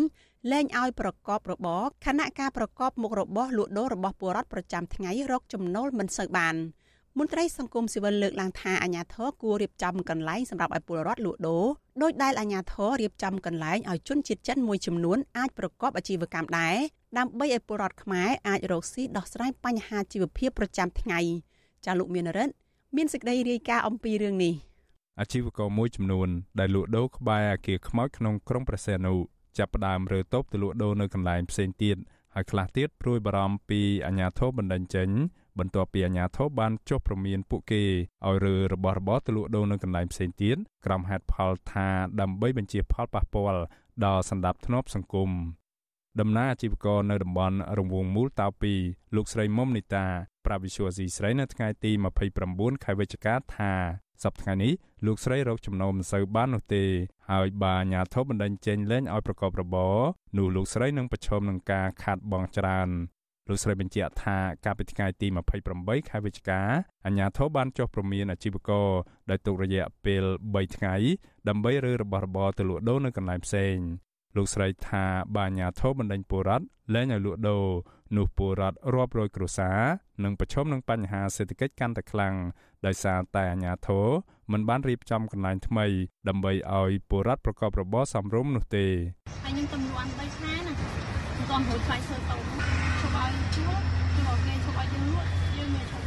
លែងឲ្យប្រកបរបរខណៈការប្រកបមុខរបរលក់ដូររបស់ពលរដ្ឋប្រចាំថ្ងៃរកចំណូលមិនសូវបាន។ មន្ត្រីសង្គមស៊ីវិលលើកឡើងថាអាញាធរគួររៀបចំកន្លែងសម្រាប់ឲ្យពលរដ្ឋលក់ដូរដោយដែលអាញាធររៀបចំកន្លែងឲ្យជនជាតិចិនមួយចំនួនអាចប្រកបអាជីវកម្មដែរដើម្បីឲ្យពលរដ្ឋខ្មែរអាចរកស៊ីដោះស្រាយបញ្ហាជីវភាពប្រចាំថ្ងៃចាលោកមានរិទ្ធមានសេចក្តីរាយការណ៍អំពីរឿងនេះអាជីវករមួយចំនួនដែលលក់ដូរក្បែរអាគារខ្មោចក្នុងក្រុងប្រសេនុចាប់ផ្ដើមរើតូបទៅលក់ដូរនៅកន្លែងផ្សេងទៀតហើយខ្លះទៀតព្រួយបារម្ភពីអាញាធរបណ្ដឹងចេញ បន្ទាប់ពីអាជ្ញាធរបានចុះព្រមានពួកគេឲ្យរើរបស់របរទៅលក់ដូរនៅកន្លែងផ្សេងទៀតក្រុមហេតុផលថាដើម្បីបញ្ជាផលប៉ះពាល់ដល់សន្តិភាពសង្គមដំណើរអាជីវករនៅតំបន់រង្វង់មូលតាវ2លោកស្រីមុំនីតាប្រាវិសុវស៊ីស្រីនៅថ្ងៃទី29ខែវិច្ឆិកាថាសប្តាហ៍នេះលោកស្រីរកចំណូលមិនសូវបាននោះទេហើយបើអាញាធិបបណ្ដឹងចេញលែងឲ្យប្រកបរបរនោះលោកស្រីនឹងប្រឈមនឹងការខាតបង់ច្រើន លោកស្រីបញ្ជាក់ថាកាលពីថ្ងៃទី28ខែវិច្ឆិកាអាជ្ញាធរបានចុះព្រមានអាជីវករដោយទុករយៈពេល3ថ្ងៃដើម្បីរើរបស់របរទៅលក់ដូរនៅកន្លែងផ្សេងលោកស្រីថាបាអាញាធរបណ្ដេញពលរដ្ឋលែងឲ្យលក់ដូរនោះពលរដ្ឋរាប់រយគ្រួសារនឹងប្រឈមនឹងបញ្ហាសេដ្ឋកិច្ចកាន់តែខ្លាំងដោយសារតែអាញាធរមិនបានរៀបចំកន្លែងថ្មី ដើម្បីឲ្យពលរដ្ឋប្រកបរបរសមរម្យនោះទេហើយខ្ញុំចំនួន3ខែណាមិនទាន់រួចថ្លៃធ្វើតូច ឈប់ឲ្យជួលគឺមកគេឈប់ឲ្យយើងលក់យើងមានឈប់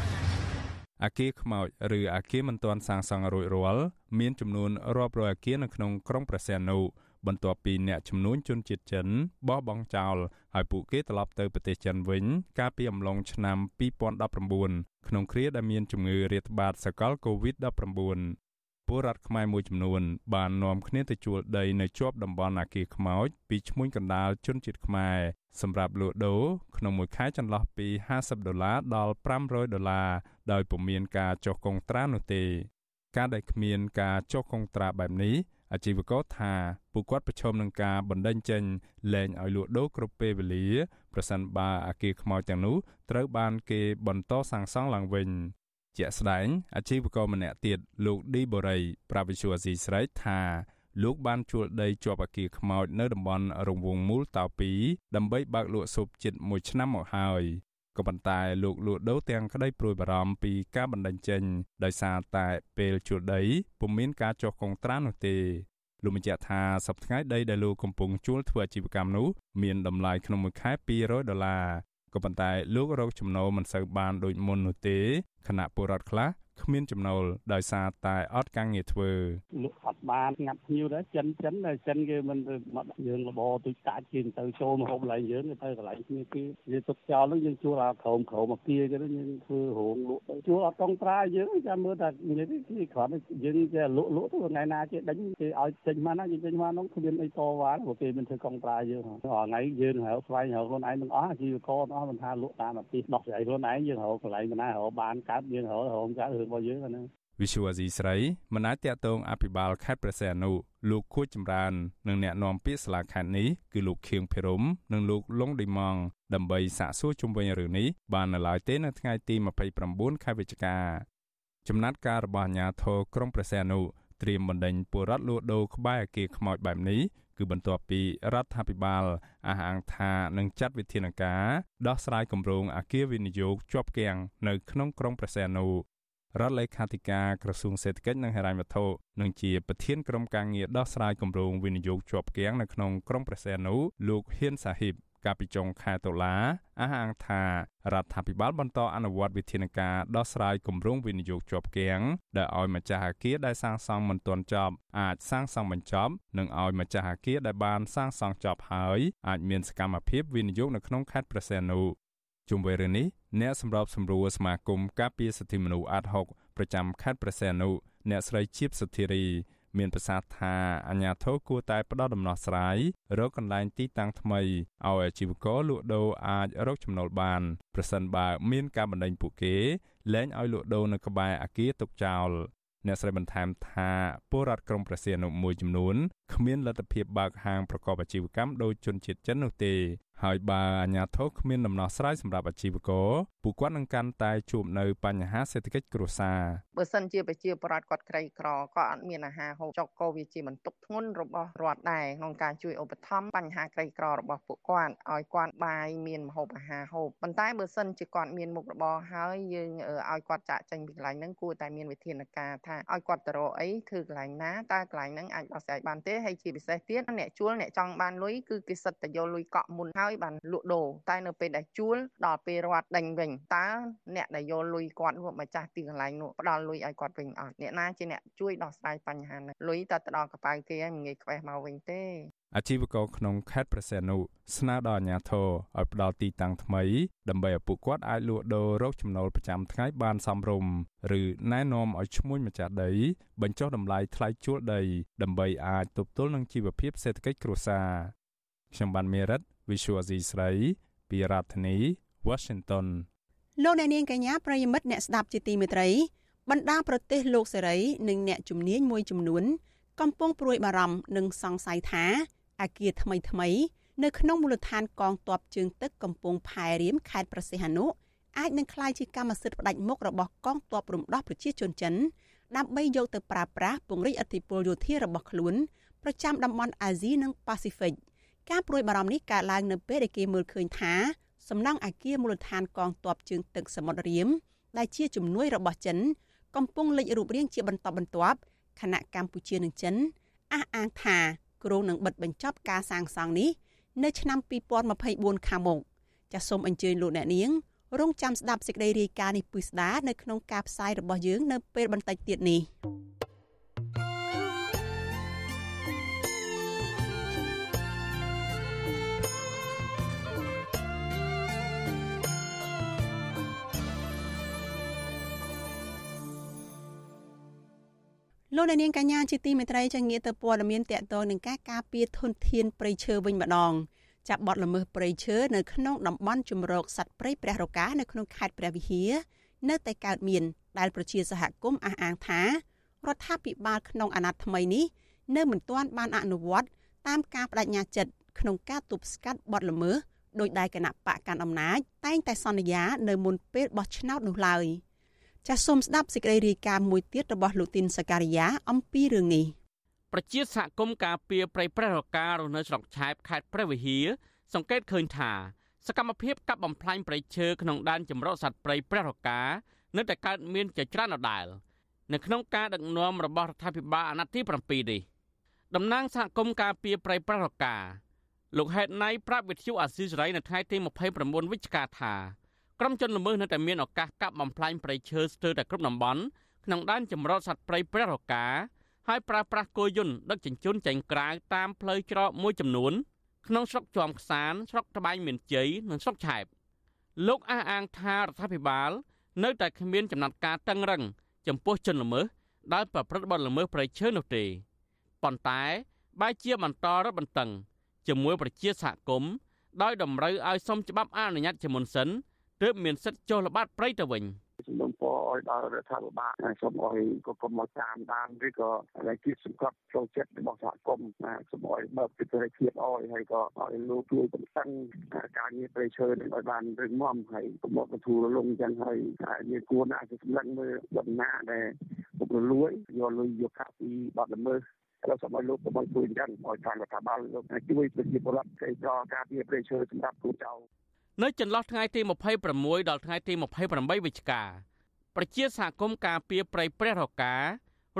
អគារខ្មោចឬអគារមិនទាន់សាងសង់រួចរាល់មានចំនួនរាប់រយអគារនៅក្នុងក្រុងព្រះសីហនុបន្ទាប់ពីអ្នកជំនួញជនជាតិចិនបោះបង់ចោលហើយពួកគេត្រឡប់ទៅប្រទេសចិនវិញ កាលពីអំឡុងឆ្នាំ2019ក្នុងគ្រាដែលមានជំងឺរាតត្បាតសកល COVID-19 ពលរដ្ឋខ្មែរមួយចំនួន បាននាំគ្នាទៅជួលដីនៅជាប់តំបន់អាគារខ្មោចពីឈ្មួញកណ្ដាលជនជាតិខ្មែរ សម្រាប់លក់ដូរក្នុងមួយខែចន្លោះពី50ដុល្លារដល់500ដុល្លារដោយពុំមានការចុះកុងត្រានោះទេ ការដែលគ្មានការចុះកុងត្រាបែបនេះអាជីវករថាពួកគាត់ប្រឈមនឹងការបណ្តេញចេញលែងឲ្យលក់ដូរគ្រប់ពេលវេលាប្រសិនបើអាគារខ្មោចទាំងនោះត្រូវបានគេបន្តសាងសង់ឡើងវិញជាក់ស្ដែងអាជីវករម្នាក់ទៀតលោកឌីបូរី ប្រាវិសុអាស៊ីស្រីថា លោកបានជួលដីជាប់អាគារខ្មោចនៅតំបន់រង្វង់មូលតៅ2ដើម្បីបើកលក់ស៊ុបជិត1ឆ្នាំមកហើយក៏ប៉ុន្តែលោកលក់ដូរទាំងក្តីព្រួយបារម្ភពីការបណ្តេញចេញដោយសារតែពេលជួលដីពុំមានការចុះកុងត្រានោះទេលោកបញ្ជាក់ថាសប្តាហ៍ថ្ងៃដីដែលលោកកំពុងជួលធ្វើអាជីវកម្មនោះមានតម្លៃក្នុងមួយខែ200ដុល្លារក៏ប៉ុន្តែលោករកចំណូលមិនសូវបានដូចមុននោះទេខណៈពលរដ្ឋខ្លះ គ្មានចំណូលដោយសារតែអត់ការងារធ្វើលក់អត់បានងាត់ភ្ញៀវដែរចិនចិនដែរចិនគេមិនមកយើងលបទុយតាច់គេទៅចូលមកហូបឡើងយើងទៅកន្លែងគ្នាគេយើងទុកចោលនឹងយើងជួលអាក្រោមក្រោមអាគារគេយើងធ្វើរោងលក់ទៅជួលអត់តង់ត្រាយើងចាំមើលថានិយាយគេគ្រាន់យើងចេះលក់លក់ទៅថ្ងៃណាគេដេញគេឲ្យចេញមកណាយើងចេញមកនោះគ្មានអីតវ៉ាព្រោះគេមិនធ្វើកង់ត្រាយើងថ្ងៃយើងហៅស្វែងរកខ្លួនឯងទាំងអស់អាជីវករទាំងអស់មិនថាលក់តាមអាទិដោះស្រាយខ្លួនឯងយើងរកកន្លែងណារកបានកើតយើងរករកកើតរឿងរបស់យើងអាហ្នឹងវិសុវអាស៊ីស្រីមិនអាចតាក់ទងអភិបាលខេត្តព្រះសីហនុលោកខួចចម្រើននិងអ្នកនាំពាក្យសាលាខេត្តនេះគឺលោកខៀងភិរមនិងលោកលងឌីម៉ងដើម្បីសាកសួរជុំវិញរឿងនេះបាននៅឡើយទេនៅថ្ងៃទី29ខែវិច្ឆិកាចំណាត់ការរបស់អាជ្ញាធរក្រុងព្រះសីហនុត្រៀមបណ្ដេញពលរដ្ឋលួចដូរក្បែរអគារខ្មោចបែបនេះគឺបន្ទាប់ពីរដ្ឋាភិបាលអះអាងថានឹងចាត់វិធានការដោះស្រាយគម្រោងអគារវិនិយោគជាប់គាំងនៅក្នុងក្រុងព្រះសីហនុ រដ្ឋលេខាធិការក្រសួងសេដ្ឋកិច្ចនិងហិរញ្ញវត្ថុនិងជាប្រធានក្រុមការងារដោះស្រាយគម្រោងវិនិយោគជាប់គាំងនៅក្នុងក្រុងព្រះសីហនុលោកហ៊ានសាហ៊ីបកាលពីចុងខែតុលាអះអាងថារដ្ឋាភិបាលបន្តអនុវត្តវិធានការដោះស្រាយគម្រោងវិនិយោគជាប់គាំងដែលឲ្យម្ចាស់អគារដែលសាងសង់មិនទាន់ចប់អាចសាងសង់បញ្ចប់និងឲ្យម្ចាស់អគារដែលបានសាងសង់ចប់ហើយអាចមានសកម្មភាពវិនិយោគនៅក្នុងខេត្តព្រះសីហនុ ជុំវិញរឿងនេះអ្នកសម្របសម្រួលសមាគមការពារសិទ្ធិមនុស្សអាត់ហុកប្រចាំខេត្តព្រះសីហនុអ្នកស្រីជីបសុធារី មានប្រសាសន៍ថាអាញាធរគួរតែផ្ដល់ដំណោះស្រាយរកកន្លែងទីតាំងថ្មីឲ្យអាជីវករលក់ដូរអាចរកចំណូលបានប្រសិនបើមានការបណ្តេញពួកគេលែងឲ្យលក់ដូរនៅក្បែរអគារទុកចោលអ្នកស្រីបន្ថែមថាពលរដ្ឋក្រុងប្រសៀនមួយចំនួនគ្មានលទ្ធភាពបើកហាងប្រកបអាជីវកម្មដោយជនជាតិចិននោះទេ ហើយបើអាជ្ញាធរគ្មានដំណោះស្រាយសម្រាប់អាជីវករ ពួកគាត់នឹងកាន់តែជួបនៅបញ្ហាសេដ្ឋកិច្ចគ្រួសារបើសិនជាប្រជាពលរដ្ឋគាត់ក្រីក្រក៏អត់មានអាហារហូបចុកក៏វាជាបន្ទុកធ្ងន់របស់រដ្ឋដែរក្នុងការជួយឧបត្ថម្ភបញ្ហាក្រីក្ររបស់ពួកគាត់ឲ្យគាត់បាយមានម្ហូបអាហារហូបប៉ុន្តែបើសិនជាគាត់មានមុខរបរហើយយើងឲ្យគាត់ចាក់ចេញពីកន្លែងហ្នឹងគួរតែមានវិធានការថាឲ្យគាត់ទៅរកអីធ្វើកន្លែងណាតើកន្លែងហ្នឹងអាចដោះស្រាយបានទេហើយជាពិសេសទៀតអ្នកជួលអ្នកចង់បានលុយគឺគេសិតតែយកលុយកក់មុនហើយបានលក់ដូរតែនៅពេលដែលជួលដល់ពេលរត់ដេញវិញតើអ្នកដែលយកលុយគាត់នោះម្ចាស់ទីកន្លែងនោះផ្ដល់លុយឲ្យគាត់វិញអត់អ្នកណាជាអ្នកជួយដោះស្រាយបញ្ហានេះលុយតែទៅដល់កប៉ៅគេហើយមិនងាយខ្វេះមកវិញទេអាជីវករក្នុងខេត្តប្រសេនុស្នើដល់អាជ្ញាធរឲ្យផ្ដល់ទីតាំងថ្មីដើម្បីឲ្យពួកគាត់អាចលក់ដូររកចំណូលប្រចាំថ្ងៃបានសមរម្យឬណែនាំឲ្យឈ្មួញម្ចាស់ដី បញ្ចុះតម្លៃថ្លៃជួលដី ដើម្បីអាចទប់ទល់នឹងជីវភាពសេដ្ឋកិច្ចគ្រួសារខ្ញុំបានមេរិត Visual C ស្រី ពីរដ្ឋធានី Washington លោកអ្នកនាងកញ្ញាប្រិយមិត្តអ្នកស្ដាប់ជាទីមេត្រីបណ្ដាប្រទេសលោកសេរីនិងអ្នកជំនាញមួយចំនួន កំពុងព្រួយបារម្ភនិងសង្ស័យថាអាគារថ្មីថ្មីនៅក្នុងមូលដ្ឋានកងទ័ពជើងទឹកកំពង់ផែរៀមខេត្តប្រសិទ្ធហនុអាចនឹងក្លាយជាកម្មសិទ្ធិផ្ដាច់មុខរបស់កងទ័ពរំដោះប្រជាជនចិនដើម្បីយកទៅប្រើប្រាស់ពង្រីកអធិបុលយោធារបស់ខ្លួនប្រចាំតំបន់អាស៊ីនិងប៉ាស៊ីហ្វិកការព្រួយបារម្ភនេះកើតឡើងនៅពេលដែលគេមើលឃើញថា សំណង់អាគារមូលដ្ឋានកងទ័ពជើងទឹកសមុទ្ររៀមដែលជាជំនួយរបស់ចិន កំពុងលេចរូបរាងជាបន្តបន្ទាប់ខណៈកម្ពុជានិងចិនអះអាងថាគ្រោងនឹងបិទបញ្ចប់ការសាងសង់នេះនៅឆ្នាំ2024ខាងមុខចាសសូមអញ្ជើញលោកអ្នកនាងរងចាំស្ដាប់សេចក្តីរាយការណ៍នេះពិស្ដានៅក្នុងការផ្សាយរបស់យើងនៅពេលបន្តិចទៀតនេះ លោកអ្នកនាងកញ្ញាជាទីមេត្រីចាងាកទៅព័ត៌មានតកតងនឹងការការពារធនធានព្រៃឈើវិញម្ដងចាប់បទល្មើសព្រៃឈើនៅក្នុងតំបន់ជំរកសត្វព្រៃព្រះរកានៅក្នុងខេត្តព្រះវិហារនៅតែកើតមានដែលប្រជាសហគមន៍អះអាងថារដ្ឋាភិបាលក្នុងអាណត្តិថ្មីនេះនៅមិនទាន់បានអនុវត្តតាមការបដិញ្ញាចិត្តក្នុងការទប់ស្កាត់បទល្មើសដោយដែលគណៈបកកាន់អំណាចតែងតែសន្យានៅមុនពេលបោះឆ្នោតនោះឡើយ ចាសសូមស្ដាប់សេចក្តីរាយការណ៍មួយទៀតរបស់លោកទីនសការីយ៉ាអំពីរឿងនេះប្រជាសហគមន៍ការពារប្រៃព្រះរការនៅស្រុកឆែបខេត្តព្រះវិហារសង្កេតឃើញថាសកម្មភាពកាប់បំផ្លាញព្រៃឈើក្នុងដែនចម្រុះសត្វព្រៃព្រះរកានៅតែកើតមានជាច្រើនដដែលនៅក្នុងការដឹកនាំរបស់រដ្ឋាភិបាលអាណត្តិទី7នេះតំណាងសហគមន៍ការពារព្រៃព្រះរកាលោកហេតណៃប្រាប់វិទ្យុអាស៊ីសេរីនៅថ្ងៃទី29វិច្ឆិកាថា ក្រុមជនល្មើសនៅតែមានឱកាសកាប់បំផ្លាញព្រៃឈើស្ទើរតែគ្រប់តំបន់ក្នុងដែនចម្រុះសត្វព្រៃព្រះរកាហើយប្រើប្រាស់គោយន្តដឹកជញ្ជូនចេញក្រៅតាមផ្លូវច្រកមួយចំនួនក្នុងស្រុកជាំខ្សានស្រុកត្បែងមានជ័យនិងស្រុកឆែបលោកអះអាងថារដ្ឋាភិបាល នៅតែគ្មានចំណាត់ការតឹងរឹងចំពោះជនល្មើសដែលប្រព្រឹត្តបទល្មើសប្រៃឈើនោះទេប៉ុន្តែបែរជាបន្តរឹតបន្តឹងជាមួយប្រជាសហគមន៍ដោយតម្រូវឲ្យសុំច្បាប់អនុញ្ញាតជាមុនសិន ទើបមានសិទ្ធិចុះល្បាតព្រៃទៅវិញជំនុំពរឲ្យដល់រដ្ឋាភិបាលសូមឲ្យគណៈកម្មការតាមឬក៏រជាសង្កត់ចូលចិត្តរបស់សហគមន៍ណាសូមឲ្យបើកពិភាក្សាអោយហើយក៏ឲ្យលោកជួយកំសឹងការងារប្រៃឈើនឹងឲ្យបានរឹងមាំហើយកុំបន្ធូររលុងចឹងហើយវាគួរណាស់សម្លឹងមើលដំណាដែលពុករលួយយកលុយយកកាក់ពីបាត់ល្មើសលោកសម័យលោកកុំជួយចឹងឲ្យតាមរដ្ឋាភិបាលលោកជួយប្រជាពលរដ្ឋគេប្រការពារប្រៃឈើសម្រាប់គូចៅ នៅចន្លោះថ្ងៃទី26ដល់ថ្ងៃទី28វិច្ឆិកាប្រជាសហគមន៍ការពារព្រៃព្រះរការ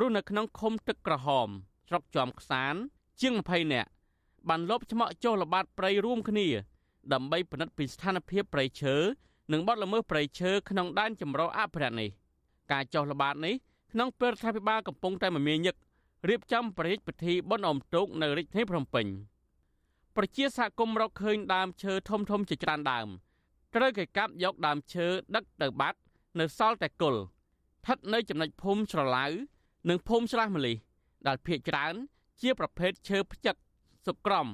ស់នៅក្នុងឃុំទឹកក្រហមស្រុកជាំខ្សាន ជាង20នាក់បានលបឆ្មក់ចុះល្បាតព្រៃរួមគ្នា ដើម្បីពិនិត្យពីស្ថានភាពព្រៃឈើនិងបទល្មើសព្រៃឈើក្នុងដែនចម្រុះអភិរក្សនេះការចុះល្បាតនេះក្នុងពេលរដ្ឋាភិបាលកំពុងតែមមាញឹករៀបចំប្រតិពិធីបុណ្យអុំទូកនៅរាជធានីភ្នំពេញ។ ប្រជាសហគមន៍រកឃើញដើមឈើធំធំជាច្រើនដើមត្រូវគេកាប់យកដើមឈើដឹកទៅបាត់នៅសល់តែគល់ស្ថិតនៅចំណុចភូមិស្រឡៅនិងភូមិស្រះម្លិះដែលភ ieck ច្រើន ជាប្រភេទឈើផ្ចឹកសុក្រំ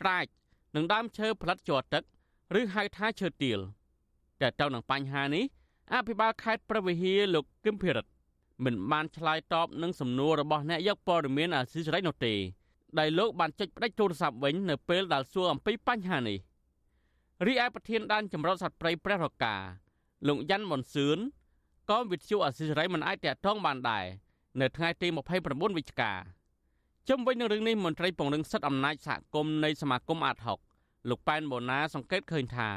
ត្រាចនិងដើមឈើផលិតជាប់ទឹកឬហៅថាឈើទាលតែទៅនឹងបញ្ហានេះអភិបាលខេត្តព្រះវិហារលោកគឹមភិរិទ្ធមិនបានឆ្លើយតបនឹងសំណួររបស់អ្នកយកព័ត៌មានអាស៊ីសេរីនោះទេ ដែលលោកបានចុចផ្ដាច់ទូរស័ព្ទវិញនៅពេលដែលសួរអំពីបញ្ហានេះរីឯប្រធានដែនចម្រុះសត្វព្រៃព្រះរកាលោកយ៉ាន់មុនសឿនក៏វិទ្យុអសិរ័យមិនអាចតាក់ទងបានដែរនៅថ្ងៃទី29វិច្ឆិកាជុំវិញនឹងរឿងនេះមន្ត្រីពង្រឹងសិទ្ធិអំណាចសហគមន៍នៃសមាគមអាត60លោកប៉ែនបូណាសង្កេតឃើញថា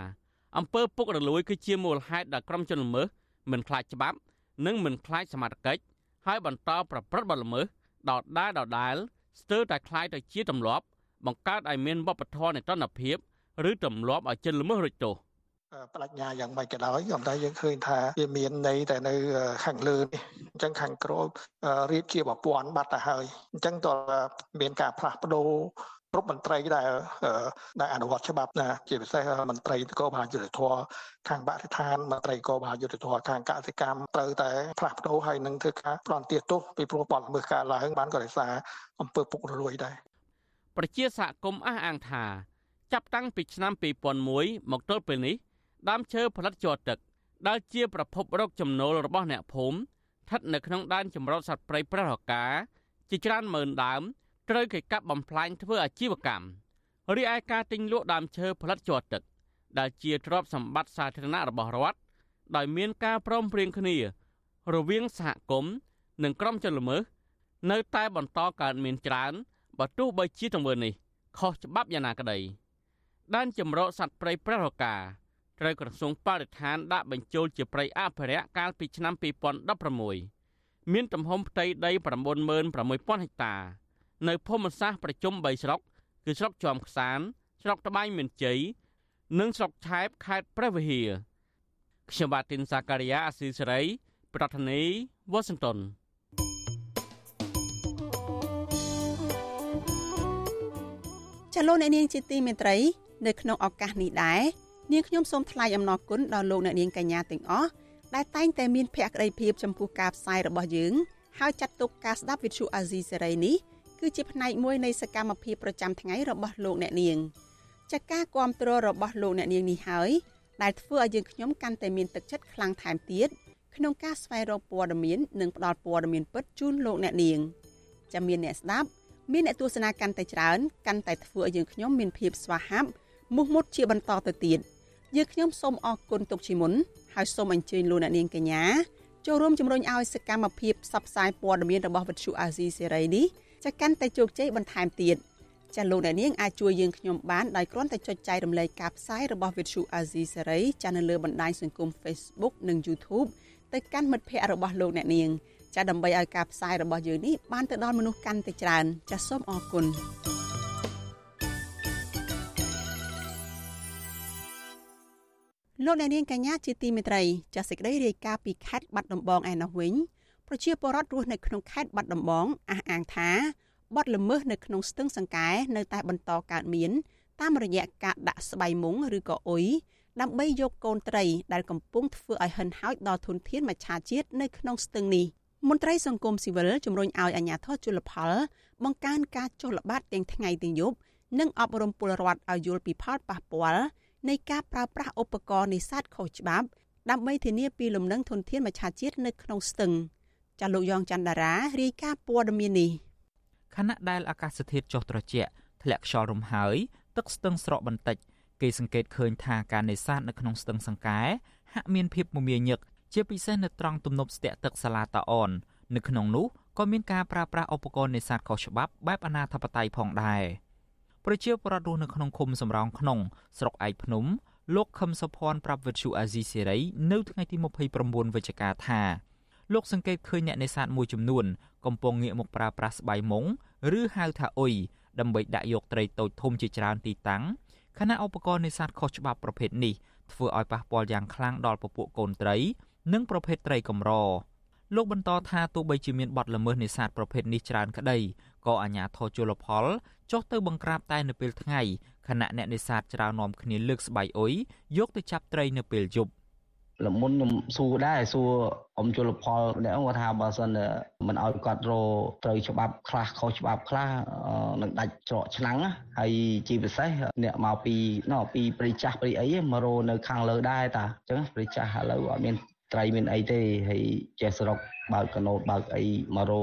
អំពើពុករលួយគឺជាមូលហេតុដែលក្រុមជនល្មើសមិនខ្លាចច្បាប់ និងមិនខ្លាចសមត្ថកិច្ចហើយបន្តប្រព្រឹត្តបទល្មើសដដែលដដែល ស្ទើរតែคล้ายទៅជាទម្លាប់បង្កើតឲ្យមានវប្បធម៌នៃតនភាពឬទម្លាប់ឲ្យជនល្មើសរួចទោសបដិញ្ញាយ៉ាងម៉េចក៏ដោយក៏តែយើងឃើញថាវាមានន័យតែនៅខាងលើនេះអញ្ចឹងខាងក្រោមរៀបជាប្រព័ន្ធបាត់ទៅហើយអញ្ចឹងតើមានការផ្លាស់ប្ដូរ គ្រប់មន្ត្រីដែលដែលអនុវត្តច្បាប់ណាជាពិសេសមន្ត្រីនគរបាលយុទ្ធធរខាងបរិស្ថានមន្ត្រីនគរបាលយុទ្ធធរខាងកសិកម្មត្រូវតែផ្លាស់ប្ដូរហើយនឹងធ្វើការផ្ដន់ទាទោសពីព្រោះបទល្មើសការឡើងបានក៏ដោយសារអំពើពុករលួយដែរប្រជាសហគមន៍អះអាងថា ចាប់តាំងពីឆ្នាំ2001មកទល់ពេលនេះដើមឈើផលិតជ័រទឹកដែលជាប្រភពរកចំណូលរបស់អ្នកភូមិស្ថិតនៅក្នុងដែនចម្រុះសត្វព្រៃព្រះរកាជាច្រើនម៉ឺនដើម ត្រូវគេកាប់បំផ្លាញធ្វើអាជីវកម្មរីឯការទិញលក់ដើមឈើផលិតជ័រទឹក ដែលជាទ្រព្យសម្បត្តិសាធារណៈរបស់រដ្ឋដោយមានការព្រមព្រៀងគ្នា រវាងសហគមន៍និងក្រុមជនល្មើសនៅតែបន្តកើតមានច្រើនបើទោះបីជាទង្វើនេះខុសច្បាប់យ៉ាងណាក្តីដែនចម្រោកសត្វព្រៃព្រះរកាត្រូវក្រសួងបរិស្ថានដាក់បញ្ចូលជាព្រៃអភិរក្សកាលពីឆ្នាំ2016មានទំហំផ្ទៃដី96000ហិកតា នៅភូមិសាស្ត្រប្រជុំ3ស្រុកគឺស្រុកជាំខ្សាន ស្រុកត្បែងមានជ័យនិងស្រុកឆែបខេត្តព្រះវិហារខ្ញុំបាទទីនសាការីយ៉ាអស៊ីសេរី ប្រធានាធិបតី Washington ចាលោកអ្នកនាងជាទីមេត្រី នៅក្នុងឱកាសនេះដែរនាងខ្ញុំសូមថ្លែងអំណរគុណដល់លោកអ្នកនាងកញ្ញាទាំងអស់ដែលតែងតែមានភក្ដីភាពចំពោះការផ្សាយរបស់យើង ហើយចាត់ទុកការស្ដាប់វិទ្យុអាស៊ីសេរីនេះ គឺជាផ្នែកមួយនៃសកម្មភាពប្រចាំថ្ងៃរបស់លោកអ្នកនាងចាការគ្រប់គ្រងរបស់លោកអ្នកនាងនេះហើយដែលធ្វើឲ្យយើងខ្ញុំកាន់តែមានទឹកចិត្តខ្លាំងថែមទៀតក្នុងការស្វែងរកព័ត៌មាននិងផ្តល់ព័ត៌មានពិតជូនលោកអ្នកនាងចាំមានអ្នកស្ដាប់មានអ្នកទស្សនាកាន់តែច្រើនកាន់តែធ្វើឲ្យយើងខ្ញុំមានភាពស្វាហាប់មោះមុតជាបន្តទៅទៀតយើងខ្ញុំសូមអរគុណទុកជាមុនហើយសូមអញ្ជើញលោកអ្នកនាងកញ្ញាចូលរួមជំរុញឲ្យសកម្មភាពផ្សព្វផ្សាយព័ត៌មានរបស់វិទ្យុអាស៊ីសេរីនេះ จะកាន់តែជោគជ័យបន្ថែមទៀតចាលោកអ្នកនាងអាចជួយយើងខ្ញុំបានដោយគ្រាន់តែចុចចែករំលែកការផ្សាយរបស់ Vithu Azizi Serai ចានៅលើបណ្ដាញសង្គម Facebook និង YouTube ទៅកាន់មិត្តភ័ក្តិរបស់លោកអ្នកនាងចាដើម្បីឲ្យការផ្សាយរបស់យើងនេះបានទៅដល់មនុស្សកាន់តែច្រើន ចាសូមអរគុណលោកអ្នកនាងកញ្ញាជាទីមេត្រីចាសសេចក្តីរាយការណ៍ពីខេត្តបាត់ដំបងឯណោះវិញ ប្រជាពលរដ្ឋរស់នៅក្នុងខេត្តបាត់ដំបងអះអាងថាបទល្មើសនៅក្នុងស្ទឹងសង្កែនៅតែបន្តកើតមានតាមរយៈការដាក់ស្បៃមុងឬក៏អុយដើម្បីយកកូនត្រីដែលកំពុងធ្វើឲ្យហិនហោចដល់ធនធានមច្ឆជាតិនៅក្នុងស្ទឹងនេះមន្ត្រីសង្គមស៊ីវិលជំរុញឲ្យអាជ្ញាធរជលផល បង្កើនការចុះល្បាតទាំងថ្ងៃទាំងយប់និងអប់រំពលរដ្ឋឲ្យយល់ពីផលប៉ះពាល់នៃការប្រើប្រាស់ឧបករណ៍នេសាទខុសច្បាប់ដើម្បីធានាពីលំនឹងធនធានមច្ឆជាតិនៅក្នុងស្ទឹង ចាលោកយ៉ងច័ន្ទដារារាយការណ៍ព័ត៌មាននេះខណៈដែលអាកាសធាតុចុះត្រជាក់ធ្លាក់ខ្យល់រំហើយ ទឹកស្ទឹងស្រកបន្តិចគេសង្កេតឃើញថាការនេសាទនៅក្នុងស្ទឹងសង្កែហាក់មានភាពមមាញឹកជាពិសេសនៅត្រង់ទំនប់ស្ទាក់ទឹកសាឡាតាអននៅក្នុងនោះក៏មានការប្រើប្រាស់ឧបករណ៍នេសាទខុសច្បាប់បែបអនាធបត័យផងដែរប្រជាពលរដ្ឋរស់នៅក្នុងឃុំសំរោងក្នុងស្រុកឯកភ្នំលោកខឹមសុភ័ណ្ឌប្រាប់វិទ្យុអាស៊ីសេរីនៅថ្ងៃទី29វិច្ឆិកាថា លោកសង្កេតឃើញអ្នកនេសាទមួយចំនួនកំពុងងាកមកប្រើប្រាស់ស្បៃមុងឬហៅថាអ៊ុយដើម្បីដាក់យកត្រីតូចធំជាច្រើនទីតាំងខណៈឧបករណ៍នេសាទខុសច្បាប់ប្រភេទនេះធ្វើឲ្យប៉ះពាល់យ៉ាងខ្លាំងដល់ពពួកកូនត្រី និងប្រភេទត្រីកម្រលោកបន្តថាទោះបីជាមានបទល្មើសនេសាទប្រភេទនេះច្រើនក្តីក៏អាជ្ញាធរជលផលចុះទៅបង្ក្រាបតែនៅពេលថ្ងៃខណៈអ្នកនេសាទច្រើននាំគ្នាលើកស្បៃអ៊ុយយកទៅចាប់ត្រីនៅពេលយប់ លមុនខ្ញុំសួរដែរសួរអមជលផលអ្នកគាត់ថាបើសិនមិនឲ្យគាត់រត្រូវច្បាប់ខ្លះខុសច្បាប់ខ្លះនឹងដាច់ច្រកឆ្នាំងហើយជាពិសេសអ្នកមកពីណោពីព្រៃចាស់ព្រៃអីមករនៅខាងលើដែរតាអញ្ចឹងព្រៃចាស់ឥឡូវអត់មានត្រីមានអីទេហើយចេះសរុកបើកកណូតបើកអីមករ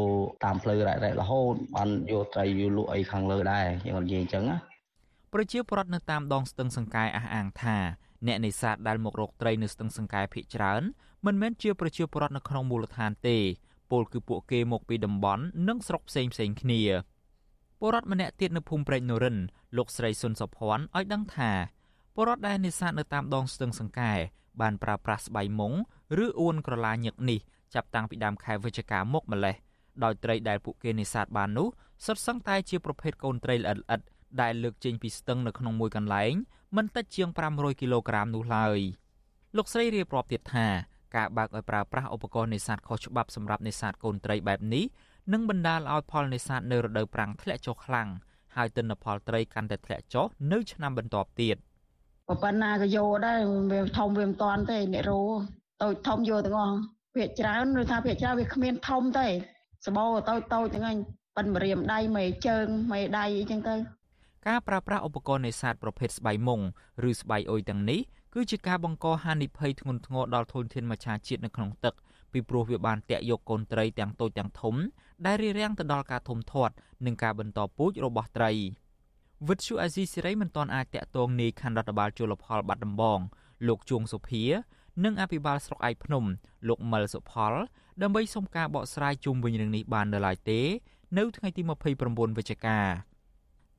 តាមផ្លូវរ៉ែរ៉ែរហូតបានយកត្រីយកលក់អីខាងលើដែរយ៉ាងនិយាយអញ្ចឹងណាប្រជាពលរដ្ឋនៅតាមដងស្ទឹងសង្កែអះអាងថា អ្នកនេសាទដែលមករកត្រីនៅស្ទឹងសង្កែភ ieck ច្រើនមិនមែនជាប្រជាពលរដ្ឋនៅក្នុងមូលដ្ឋានទេពលគឺពួកគេមកពីតំបន់និងស្រុកផ្សេងផ្សេងគ្នាពលរដ្ឋម្នាក់ទៀតនៅភូមិព្រែកនរិនលោកស្រីសុនសុភ័ណ្ឌឲ្យដឹងថាពលរដ្ឋដែលនេសាទនៅតាមដងស្ទឹងសង្កែបានប្រើប្រាស់ស្បៃមុងឬអួនក្រឡាញឹកនេះចាប់តាំងពីដើមខែវិច្ឆិកាមកម្លេះដោយត្រីដែលពួកគេនេសាទបាននោះសុទ្ធសឹងតែជាប្រភេទកូនត្រីល្អិតល្អិត ដែលលើកចេញពីស្ទឹងនៅក្នុងមួយកន្លែងមិនតិចជាង500គីឡូក្រាមនោះឡើយលោកស្រីរៀបរាប់ទៀតថាការបើកឲ្យប្រើប្រាស់ឧបករណ៍នេសាទខុសច្បាប់សម្រាប់នេសាទកូនត្រីបែបនេះនឹងបណ្ដាលឲ្យផលនេសាទនៅរដូវប្រាំងធ្លាក់ចុះខ្លាំងហើយទិន្នផលត្រីកាន់តែធ្លាក់ចុះនៅឆ្នាំបន្ទាប់ទៀតប៉ុណ្ណាក៏យកដែរវាធំវាមិនតាន់ទេអ្នករោតូចធំយកទាំងអស់ភាកច្រើនឬថាភាកច្រើនវាគ្មានធំទេសបោតូចតូចទាំងហ្នឹងប៉ិនមរៀមដៃមេជើងមេដៃអីចឹងទៅ ការប្រើប្រាស់ឧបករណ៍នេសាទប្រភេទស្បៃមុងឬស្បៃអុយទាំងនេះគឺជាការបង្កហានិភ័យធ្ងន់ធ្ងរដល់ធនធានមច្ឆជាតិនៅក្នុងទឹកពីព្រោះវាបានតាក់យកកូនត្រីទាំងតូចទាំងធំដែលរារាំងទៅដល់ការធំធាត់និងការបន្តពូជរបស់ត្រីវិទ្យុអាស៊ីសេរីមិនទាន់អាចតាក់ទងនាយខណ្ឌរដ្ឋបាលជលផលបាត់ដំបងលោកជួងសុភា និងអភិបាលស្រុកឯកភ្នំ លោកមិលសុផល ដើម្បីសុំការបកស្រាយជុំវិញរឿងនេះបាននៅឡើយទេ នៅថ្ងៃទី29វិច្ឆិកា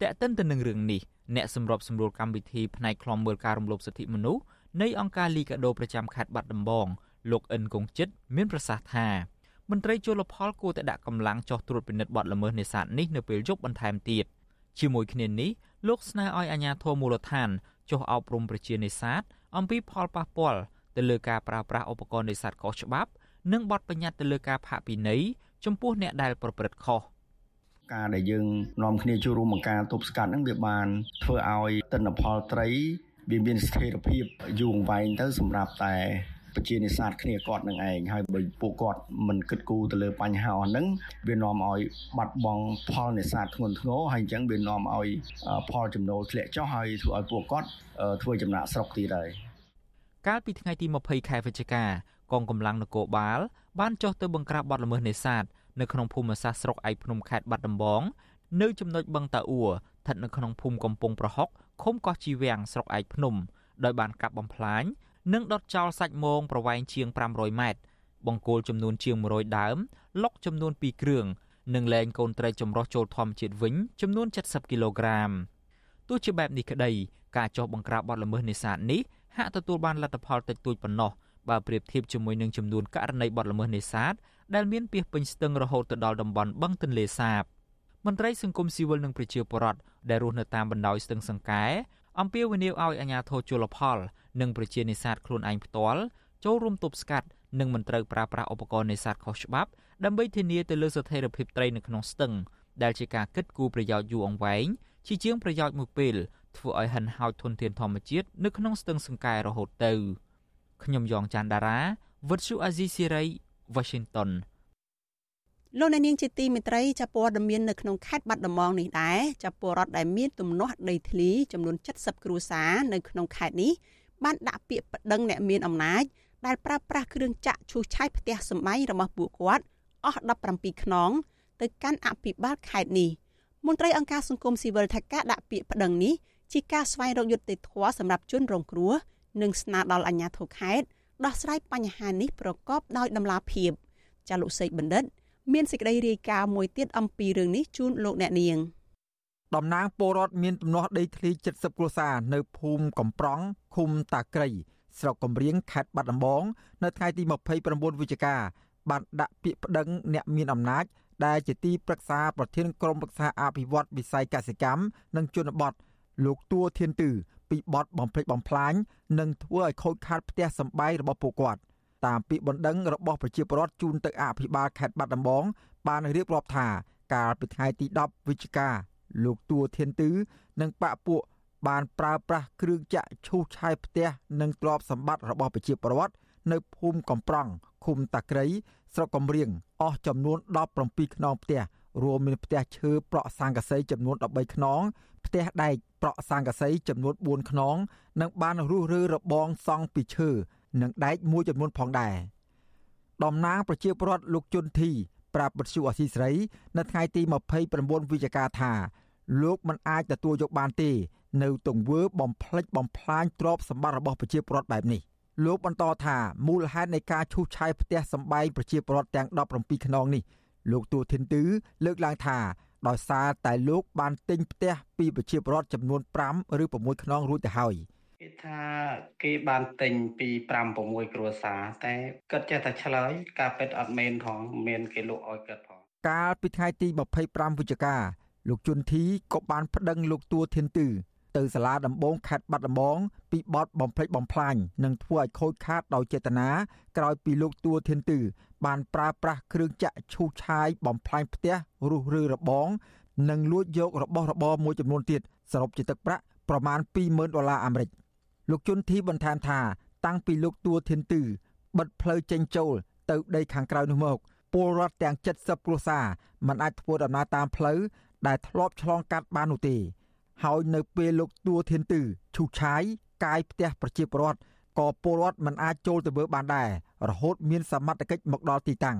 តែកតិនទៅនឹងរឿងនេះអ្នកសម្របសម្រួលកម្មវិធីផ្នែកខ្លំមើលការរំលោភសិទ្ធិមនុស្សនៃអង្គការលីកាដូប្រចាំខេត្តបាត់ដំបងលោកអិនកុងចិត្តមានប្រសាសន៍ថាមន្ត្រីជលផលគួរតែដាក់កម្លាំងចោះត្រួតពិនិត្យបទល្មើសនេសាទនេះនៅពេលយប់បន្ថែមទៀតជាមួយគ្នានេះលោកស្នើឲ្យអាជ្ញាធរមូលដ្ឋានចុះអប់រំប្រជានេសាទអំពីផលប៉ះពាល់ទៅលើការប្រើប្រាស់ឧបករណ៍នេសាទខុសច្បាប់ និងបទបញ្ញត្តិទៅលើការផាកពិន័យចំពោះអ្នកដែលប្រព្រឹត្តខុស ការដែលយើងនាំគ្នាចូលរួមបង្ការទប់ស្កាត់ហ្នឹងវាបានធ្វើឲ្យទិន្នផលត្រីវាមានស្ថិរភាពយូរអង្វែងទៅសម្រាប់តែប្រជានេសាទគ្នាគាត់នឹងឯងហើយបើពួកគាត់មិនគិតគូរទៅលើបញ្ហាអស់ហ្នឹងវានាំឲ្យបាត់បង់ផលនេសាទធ្ងន់ធ្ងរហើយអញ្ចឹងវានាំឲ្យផលចំណូលធ្លាក់ចុះហើយធ្វើឲ្យពួកគាត់ធ្វើចំណាក់ស្រុកទៀតហើយកាលពីថ្ងៃទី20ខែវិច្ឆិកាកងកម្លាំងនគរបាលបានចុះទៅបង្ក្រាបបទល្មើសនេសាទ នៅក្នុងភូមិសាស្ត្រស្រុកឯកភ្នំខេត្តបាត់ដំបងនៅចំណុចបឹងតាអ៊ូស្ថិតនៅក្នុងភូមិកំពង់ប្រហុកឃុំកោះជីវាំងស្រុកឯកភ្នំដោយបានកាប់បំផ្លាញនិងដុតចោលសាច់មងប្រវែងជាង500ម៉ែត្របង្គោលចំនួនជាង100ដើមលុកចំនួន2គ្រឿងនិងលែងកូនត្រីចម្រុះចូលធម្មជាតិវិញចំនួន70គីឡូក្រាមទោះជាបែបនេះក្តីការចោះបង្ក្រាបបទល្មើសនេសាទនេះហាក់ទទួលបានលទ្ធផលតិចតួចប៉ុណ្ណោះបើប្រៀបធៀបជាមួយនឹងចំនួនករណីបទល្មើសនេសាទ ដែលមានពាសពេញស្ទឹងរហូតទៅដល់តំបន់បឹងទន្លេសាបមន្ត្រីសង្គមស៊ីវិលនិងប្រជាពលរដ្ឋដែលរស់នៅតាមបណ្ដោយស្ទឹងសង្កែអំពាវនាវឲ្យអាជ្ញាធរជលផល និងប្រជានេសាទខ្លួនឯងផ្ទាល់ចូលរួមទប់ស្កាត់និងមិនត្រូវប្រើប្រាស់ឧបករណ៍នេសាទខុសច្បាប់ដើម្បីធានាទៅលើស្ថិរភាពត្រីនៅក្នុងស្ទឹងដែលជាការគិតគូរប្រយោជន៍យូរអង្វែងជាជាងប្រយោជន៍មួយពេលធ្វើឲ្យហិនហោចធនធានធម្មជាតិនៅក្នុងស្ទឹងសង្កែរហូតទៅខ្ញុំយ៉ងច័ន្ទដារាវិទ្យុអាស៊ីសេរី Washington លោកអ្នកនាងជាទីមេត្រីចាប់ព័ត៌មាននៅក្នុងខេត្តបាត់ដំបងនេះដែរចាប់ពលរដ្ឋដែលមានទំនាស់ដីធ្លីចំនួន70គ្រួសារនៅក្នុងខេត្តនេះបានដាក់ពាក្យប្តឹងអ្នកមានអំណាចដែលប្រើប្រាស់គ្រឿងចាក់ឈូសឆាយផ្ទះសម្បែងរបស់ពួកគាត់អស់17ខ្នងទៅកាន់អភិបាលខេត្តនេះមន្ត្រីអង្គការសង្គមស៊ីវិលថាការដាក់ពាក្យប្តឹងនេះជាការស្វែងរកយុត្តិធម៌សម្រាប់ជនរងគ្រោះនិងស្នើដល់អាជ្ញាធរខេត្ត ដោះស្រាយបញ្ហានេះប្រកបដោយតម្លាភាពចាលោកសេកបណ្ឌិត មានសេចក្តីរាយការណ៍មួយទៀតអំពីរឿងនេះជូនលោកអ្នកនាងតំណាងពលរដ្ឋមានទំនាស់ដីធ្លី70គ្រួសារនៅភូមិកំប្រងឃុំតាក្រីស្រុកកំរៀងខេត្តបាត់ដំបងនៅថ្ងៃទី29វិច្ឆិកាបានដាក់ពាក្យប្តឹងអ្នកមានអំណាចដែលជាទីប្រឹក្សាប្រធានក្រុមប្រឹក្សាអភិវឌ្ឍវិស័យកសិកម្មនិងជនបទលោកទួធានទឺ ពីបទបំផ្លិចបំផ្លាញនិងធ្វើឲ្យខូចខាតផ្ទះសម្បែងរបស់ពួកគាត់តាមពាក្យបណ្ដឹងរបស់ប្រជាពលរដ្ឋជូនទៅអភិបាលខេត្តបាត់ដំបងបានរៀបរាប់ថាកាលពីថ្ងៃទី10វិច្ឆិកាលោកទួធានទឺនិងបពពួកបានប្រើប្រាស់គ្រឿងចាក់ឈូសឆាយផ្ទះនិងទ្រព្យសម្បត្តិរបស់ប្រជាពលរដ្ឋនៅភូមិកំប្រង់ឃុំតាក្រីស្រុកកំរៀងអស់ចំនួន17ខ្នងផ្ទះ រួមមានផ្ទះឈើប្រក់ស័ង្កសីចំនួន13ខ្នងផ្ទះដែកប្រក់ស័ង្កសីចំនួន4ខ្នង និងបានរុះរើរបងសង់ពីឈើនិងដែកមួយចំនួនផងដែរតំណាងប្រជាពលរដ្ឋលោកជុនធី ប្រាប់បទសុអសីស្រី នៅថ្ងៃទី29វិច្ឆិកាថា លោកមិនអាចទទួលយកបានទេ នៅទង្វើបំផ្លិចបំផ្លាញទ្រព្យសម្បត្តិរបស់ប្រជាពលរដ្ឋបែបនេះលោកបន្តថាមូលហេតុនៃការឈូសឆាយផ្ទះសម្បែងប្រជាពលរដ្ឋទាំង17ខ្នងនេះ លោកទួធិនទឺលើកឡើងថាដោយសារតែលោកបានទិញផ្ទះពីប្រជាពលរដ្ឋចំនួន5ឬ6ខ្នងរួចទៅហើយគេថាគេបានទិញពី5 6គ្រួសារតែគាត់ចេះតែឆ្លើយការពិតអត់មែនផងមានគេលក់ឲ្យគាត់ផងកាលពីថ្ងៃទី25វិច្ឆិកាលោកជុនធីក៏បានប្តឹងលោកទួធានទឺទៅសាលាដំបងខេត្តបាត់ដំបងពីបទបំផ្លិចបំផ្លាញនិងធ្វើឲ្យខូចខាតដោយចេតនាក្រោយពីលោកទួធានទឺ បានប្រើប្រាស់គ្រឿងចាក់ឈូសឆាយបំផ្លាញផ្ទះរុះរើរបងនិងលួចយករបស់របរមួយចំនួនទៀតសរុបជាទឹកប្រាក់ប្រមាណ20,000ដុល្លារអាមេរិកលោកជុនធីបន្ថែមថា តាំងពីលោកទួធានទឺបិទផ្លូវចេញចូលទៅដីខាងក្រៅនោះមកពលរដ្ឋទាំង70គ្រួសារមិនអាចធ្វើដំណើរតាមផ្លូវដែលធ្លាប់ឆ្លងកាត់បាននោះទេហើយនៅពេលលោកទួធានទឺឈូសឆាយកាយផ្ទះប្រជាពលរដ្ឋ ក៏ពលរដ្ឋមិនអាចចូលទៅមើលបានដែររហូតមានសមត្ថកិច្ចមកដល់ទីតាំង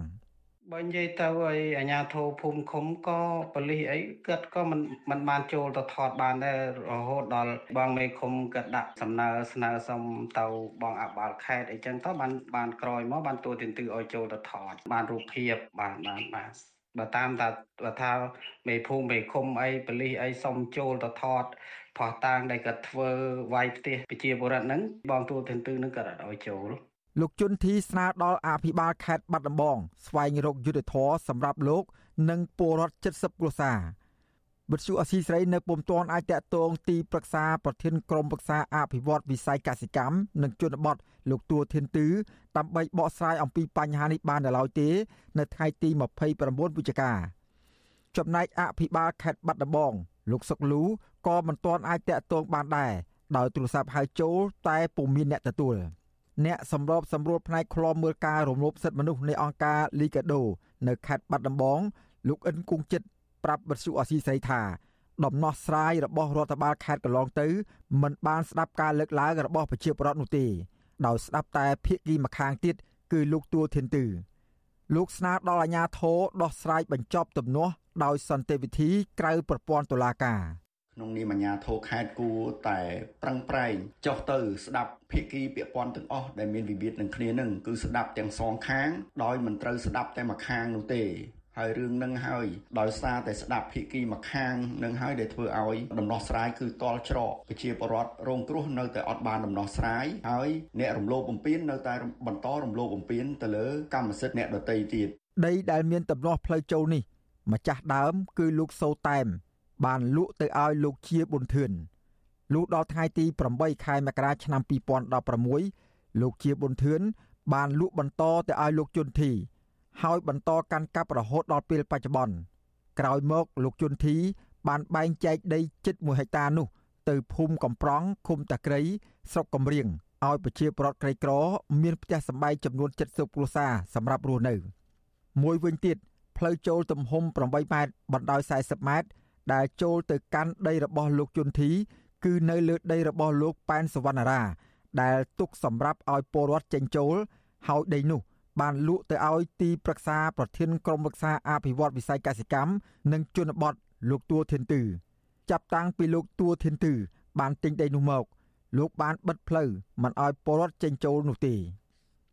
បើនិយាយទៅឲ្យអាជ្ញាធរភូមិឃុំក៏ប៉ូលីសអីគាត់ក៏មិនមិនបានចូលទៅថតបានដែររហូតដល់បងមេឃុំគាត់ដាក់សំណើស្នើសុំទៅបងអបាលខេត្តអីចឹងទៅបានបានក្រោយមកបានទួទិនទឺឲ្យចូលទៅថតបានរូបភាពបានបានបានបើតាមតាបើថាមេភូមិមេឃុំអីប៉ូលីសអីសុំចូលទៅថត ផោះតាងដែលគាត់ធ្វើវាយផ្ទះប្រជាពលរដ្ឋហ្នឹងបងទួទិនទឺនឹងគាត់អត់ឲ្យចូលលោកជុនធីស្នើដល់អភិបាលខេត្តបាត់ដំបងស្វែងរកយុទ្ធធរសម្រាប់លោក និងពលរដ្ឋ70គ្រួសារវិទ្យុអស៊ីស្រីនៅពុំទាន់អាចតកតងទីប្រឹក្សាប្រធានក្រុមប្រឹក្សាអភិវឌ្ឍវិស័យកសិកម្មនិងជនបទលោកទួធានទឺដើម្បីបកស្រាយអំពីបញ្ហានេះបាននៅឡើយទេ នៅថ្ងៃទី29វិច្ឆិកា ចំណែកអភិបាលខេត្តបាត់ដំបង លោកសុកលូក៏មិនទាន់អាចតកតងបានដែរដោយទូរស័ព្ទហៅចូលតែពុំមានអ្នកទទួលអ្នកសម្របសម្រួលផ្នែកឃ្លាំមើលការរំលោភសិទ្ធិមនុស្សនៃអង្គការលីកាដូនៅខេត្តបាត់ដំបង លោកអិនគង់ចិត្តប្រាប់បទសុអសីស្រីថាដំណោះស្រាយរបស់រដ្ឋបាលខេត្តកន្លងទៅមិនបានស្ដាប់ការលើកឡើងរបស់ប្រជាពលរដ្ឋនោះទេដោយស្ដាប់តែភាគីម្ខាងទៀតគឺលោកទួធានទឺលោកស្នើដល់អាជ្ញាធរដោះស្រាយបញ្ចប់ទំនាស់ ដោយសន្តិវិធីក្រៅប្រព័ន្ធតុលាការក្នុងនាមអាជ្ញាធរខេត្តគួរតែប្រឹងប្រែងចុះទៅស្ដាប់ភាគីពាក់ព័ន្ធទាំងអស់ដែលមានវិវាទនឹងគ្នានឹងគឺស្ដាប់ទាំងសងខាងដោយមិនត្រូវស្ដាប់តែម្ខាងនោះទេហើយរឿងនឹងហើយដោយសារតែស្ដាប់ភាគីម្ខាងនឹងហើយដែលធ្វើឲ្យដំណោះស្រាយគឺតល់ច្រកប្រជាពលរដ្ឋរងគ្រោះនៅតែអត់បានដំណោះស្រាយហើយអ្នករំលោភបំពាននៅតែបន្តរំលោភបំពានទៅលើកម្មសិទ្ធិអ្នកដទៃទៀតដីដែលមានដំណោះផ្លូវចូលនេះ ម្ចាស់ដើមគឺលោកសូតែម បានលក់ទៅឲ្យលោកជាប៊ុនធឿនលុះដល់ថ្ងៃទី8ខែមករាឆ្នាំ2016លោកជាប៊ុនធឿនបានលក់បន្តទៅឲ្យលោកជុនធី ហើយបន្តកាន់កាប់រហូតដល់ពេលបច្ចុប្បន្នក្រោយមកលោកជុនធី បានបែងចែកដីជិត1ហិកតានោះ ទៅភូមិកំប្រងឃុំតាក្រី ស្រុកកំរៀងឲ្យប្រជាពលរដ្ឋក្រីក្រ មានផ្ទះសម្បែងចំនួន70គ្រួសារសម្រាប់រស់នៅ មួយវិញទៀត ផ្លូវចូលទំហំ8ម៉ែត្របណ្ដោយ40ម៉ែត្រដែលចូលទៅកាន់ដីរបស់លោកជុនធី គឺនៅលើដីរបស់លោកប៉ែនសវណ្ណារា ដែលទុកសម្រាប់ឲ្យពលរដ្ឋចេញចូល ហើយដីនោះ បានលក់ទៅឲ្យទីប្រឹក្សាប្រធានក្រុមប្រឹក្សាអភិវឌ្ឍវិស័យកសិកម្មនិងជនបទលោកទួធានទឺចាប់តាំងពីលោកទួធានទឺបានទិញដីនោះមក លោកបានបិទផ្លូវមិនឲ្យពលរដ្ឋចេញចូលនោះទេ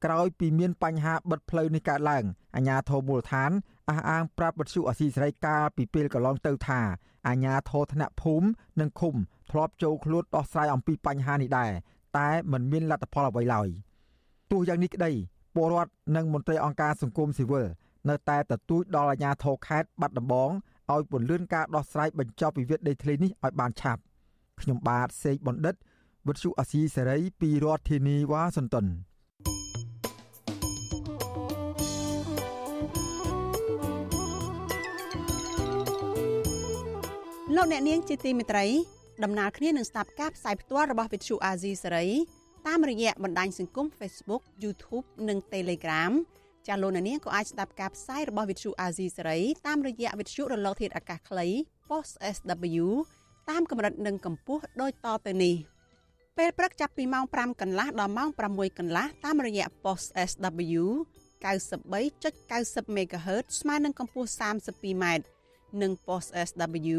ក្រោយពីមានបញ្ហាបិទផ្លូវនេះកើតឡើងអាជ្ញាធរមូលដ្ឋានអះអាងប្រាប់បទសុអសីសេរីកាលពីពេលកន្លងទៅថាអាជ្ញាធរថ្នាក់ភូមិនិងឃុំធ្លាប់ចូលខ្លួនដោះស្រាយអំពីបញ្ហានេះដែរតែមិនមានលទ្ធផលអ្វីឡើយទោះយ៉ាងនេះក្តីពលរដ្ឋនិងមន្ត្រីអង្គការសង្គមស៊ីវិលនៅតែទទូចដល់អាជ្ញាធរខេត្តបាត់ដំបងឲ្យពន្លឿនការដោះស្រាយបញ្ចប់វិវាទដីធ្លីនេះឲ្យបានឆាប់ខ្ញុំបាទសេកបណ្ឌិតវិទ្យុអាស៊ីសេរីពីរដ្ឋធានីវ៉ាស៊ីនតោន លោកអ្នកនាងជាទីមេត្រីដំណើរគ្នានឹងស្ដាប់ការផ្សាយផ្ទាល់របស់វិទ្យុអាស៊ីសេរីតាមរយៈបណ្ដាញសង្គម Facebook YouTube និង Telegram ចាលោកនាងក៏អាចស្ដាប់ការផ្សាយរបស់វិទ្យុ AZ សេរីតាមរយៈវិទ្យុរលកធាតុអាកាសខ្លី Post SW តាមកម្រិតនិងកម្ពស់ដូចតទៅនេះពេលព្រឹកចាប់ពីម៉ោង5កន្លះដល់ម៉ោង6កន្លះតាមរយៈ Post SW 93.90 MHz ស្មើនឹងកម្ពស់ 32m និង Post SW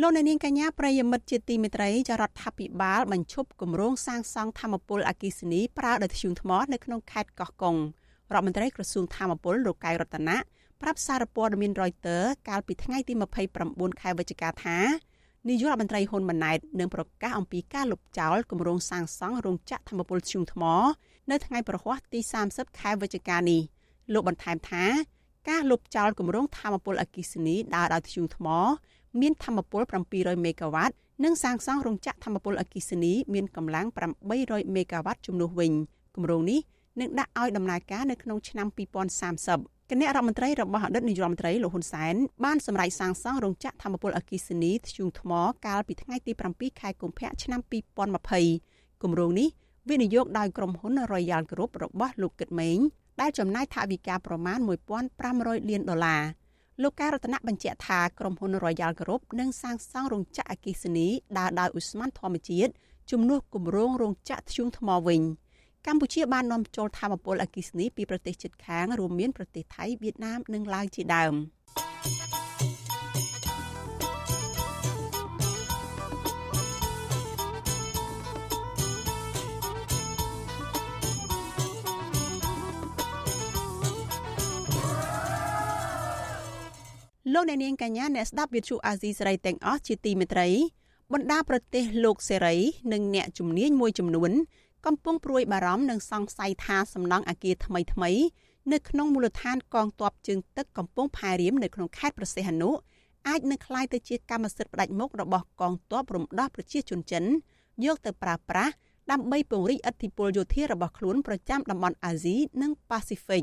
លោកអ្នកនាងកញ្ញាប្រិយមិត្តជាទីមេត្រីចរដ្ឋាភិបាលបញ្ឈប់គម្រោងសាងសង់ធម្មពលអគិសនីប្រើដោយធ្យូងថ្មនៅក្នុងខេត្តកោះកុងរដ្ឋមន្ត្រីក្រសួងធម្មពលលោកកែវរតនាប្រាប់សារព័ត៌មាន Reuters កាលពីថ្ងៃទី29ខែវិច្ឆិកាថានាយករដ្ឋមន្ត្រីហ៊ុនម៉ាណែតនឹងប្រកាសអំពីការលុបចោលគម្រោងសាងសង់រោងចក្រធម្មពលធ្យូងថ្ម នៅថ្ងៃប្រហ័សទី30ខែវិច្ឆិកានេះលោកបន្ថែមថាការលុបចោលគម្រោងធម្មពលអគិសនីដើរដោយធ្យូងថ្ម មានធម្មពល700មេហ្គាវ៉ាត់និងសាងសង់រោងចក្រធម្មពលអគ្គិសនីមានកម្លាំង800មេហ្គាវ៉ាត់ជំនួសវិញគម្រោងនេះនឹងដាក់ឲ្យដំណើរការនៅក្នុងឆ្នាំ2030គណៈរដ្ឋមន្ត្រីរបស់អតីតនាយករដ្ឋមន្ត្រីលោកហ៊ុនសែនបានសម្រេចសាងសង់រោងចក្រធម្មពលអគ្គិសនីធ្យូងថ្មកាលពីថ្ងៃទី7ខែកុម្ភៈឆ្នាំ2020គម្រោងនេះវិនិយោគដោយក្រុមហ៊ុន Royal Group របស់លោកគិតម៉េងដែលចំណាយថវិកាប្រមាណ1500លានដុល្លារ លោកការរតនៈបញ្ជាក់ថាក្រុមហ៊ុន Royal Group នឹងសាងសង់រោងចក្រអគ្គិសនីដើរដោយឧស្ម័នធម្មជាតិជំនួសគម្រោងរោងចក្រធ្យូងថ្មវិញកម្ពុជាបាននាំចូលធម្មពលអគ្គិសនីពីប្រទេសជិតខាងរួមមានប្រទេសថៃវៀតណាមនិងឡាវជាដើម។ លោកអ្នកនាងកញ្ញាអ្នកស្ដាប់វិទ្យុអាស៊ីសេរីទាំងអស់ជាទីមេត្រីបណ្ដាប្រទេសលោកសេរី និងអ្នកជំនាញមួយចំនួន កំពុងព្រួយបារម្ភនិងសង្ស័យថាសំណង់អគារថ្មីថ្មីនៅក្នុងមូលដ្ឋានកងទ័ពជើងទឹកកំពង់ផែរៀមនៅក្នុងខេត្តប្រសេះអនុអាចនឹងក្លាយទៅជាកម្មសិទ្ធិផ្ដាច់មុខរបស់កងទ័ពរំដោះប្រជាជនចិនយកទៅប្រើប្រាស់ដើម្បីពង្រីកឥទ្ធិពលយោធារបស់ខ្លួនប្រចាំតំបន់អាស៊ីនិងប៉ាស៊ីហ្វិក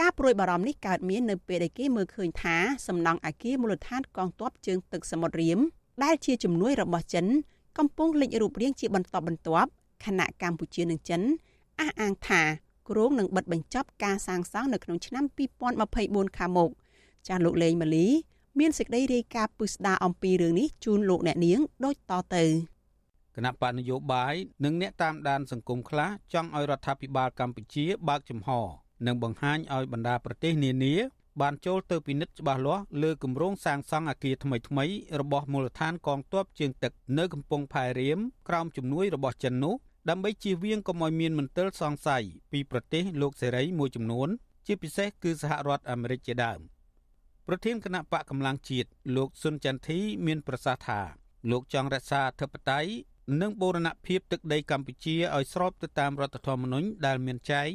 ការព្រួយបារម្ភនេះកើតមាននៅពេលដែលគេមើលឃើញថាសំណង់អគារមូលដ្ឋានកងទ័ពជើងទឹកសមុទ្ររៀមដែលជាជំនួយរបស់ចិនកំពុងលេចរូបរាងជាបន្តបន្ទាប់ខណៈកម្ពុជានិងចិនអះអាងថាគ្រោងនឹងបិទបញ្ចប់ការសាងសង់នៅក្នុងឆ្នាំ2024ខាងមុខចាស់លោកលេងម៉ាលី មានសេចក្តីរាយការណ៍ពិស្ដារអំពីរឿងនេះជូនលោកអ្នកនាងដូចតទៅគណៈបកនយោបាយនិងអ្នកតាមដានសង្គមខ្លះចង់ឲ្យរដ្ឋាភិបាលកម្ពុជាបើកចំហ និងបង្ហាញឲ្យបណ្ដាប្រទេសនានាបានចូលទៅពិនិត្យច្បាស់លាស់លើគម្រោងសាងសង់អគារថ្មីៗរបស់មូលដ្ឋានកងទ័ពជើងទឹកនៅកំពង់ផែរៀមក្រោមជំនួយរបស់ចិននោះដើម្បីជៀសវាងកុំឲ្យមានមន្ទិលសង្ស័យពីប្រទេសលោកសេរីមួយចំនួន ជាពិសេសគឺសហរដ្ឋអាមេរិកជាដើមប្រធានគណៈបកកម្លាំងជាតិលោកស៊ុនចន្ទធីមានប្រសាសន៍ថាលោកចង់រក្សាអធិបតេយ្យនិងបូរណភាពទឹកដីកម្ពុជាឲ្យស្របទៅតាមរដ្ឋធម្មនុញ្ញដែលមានចែង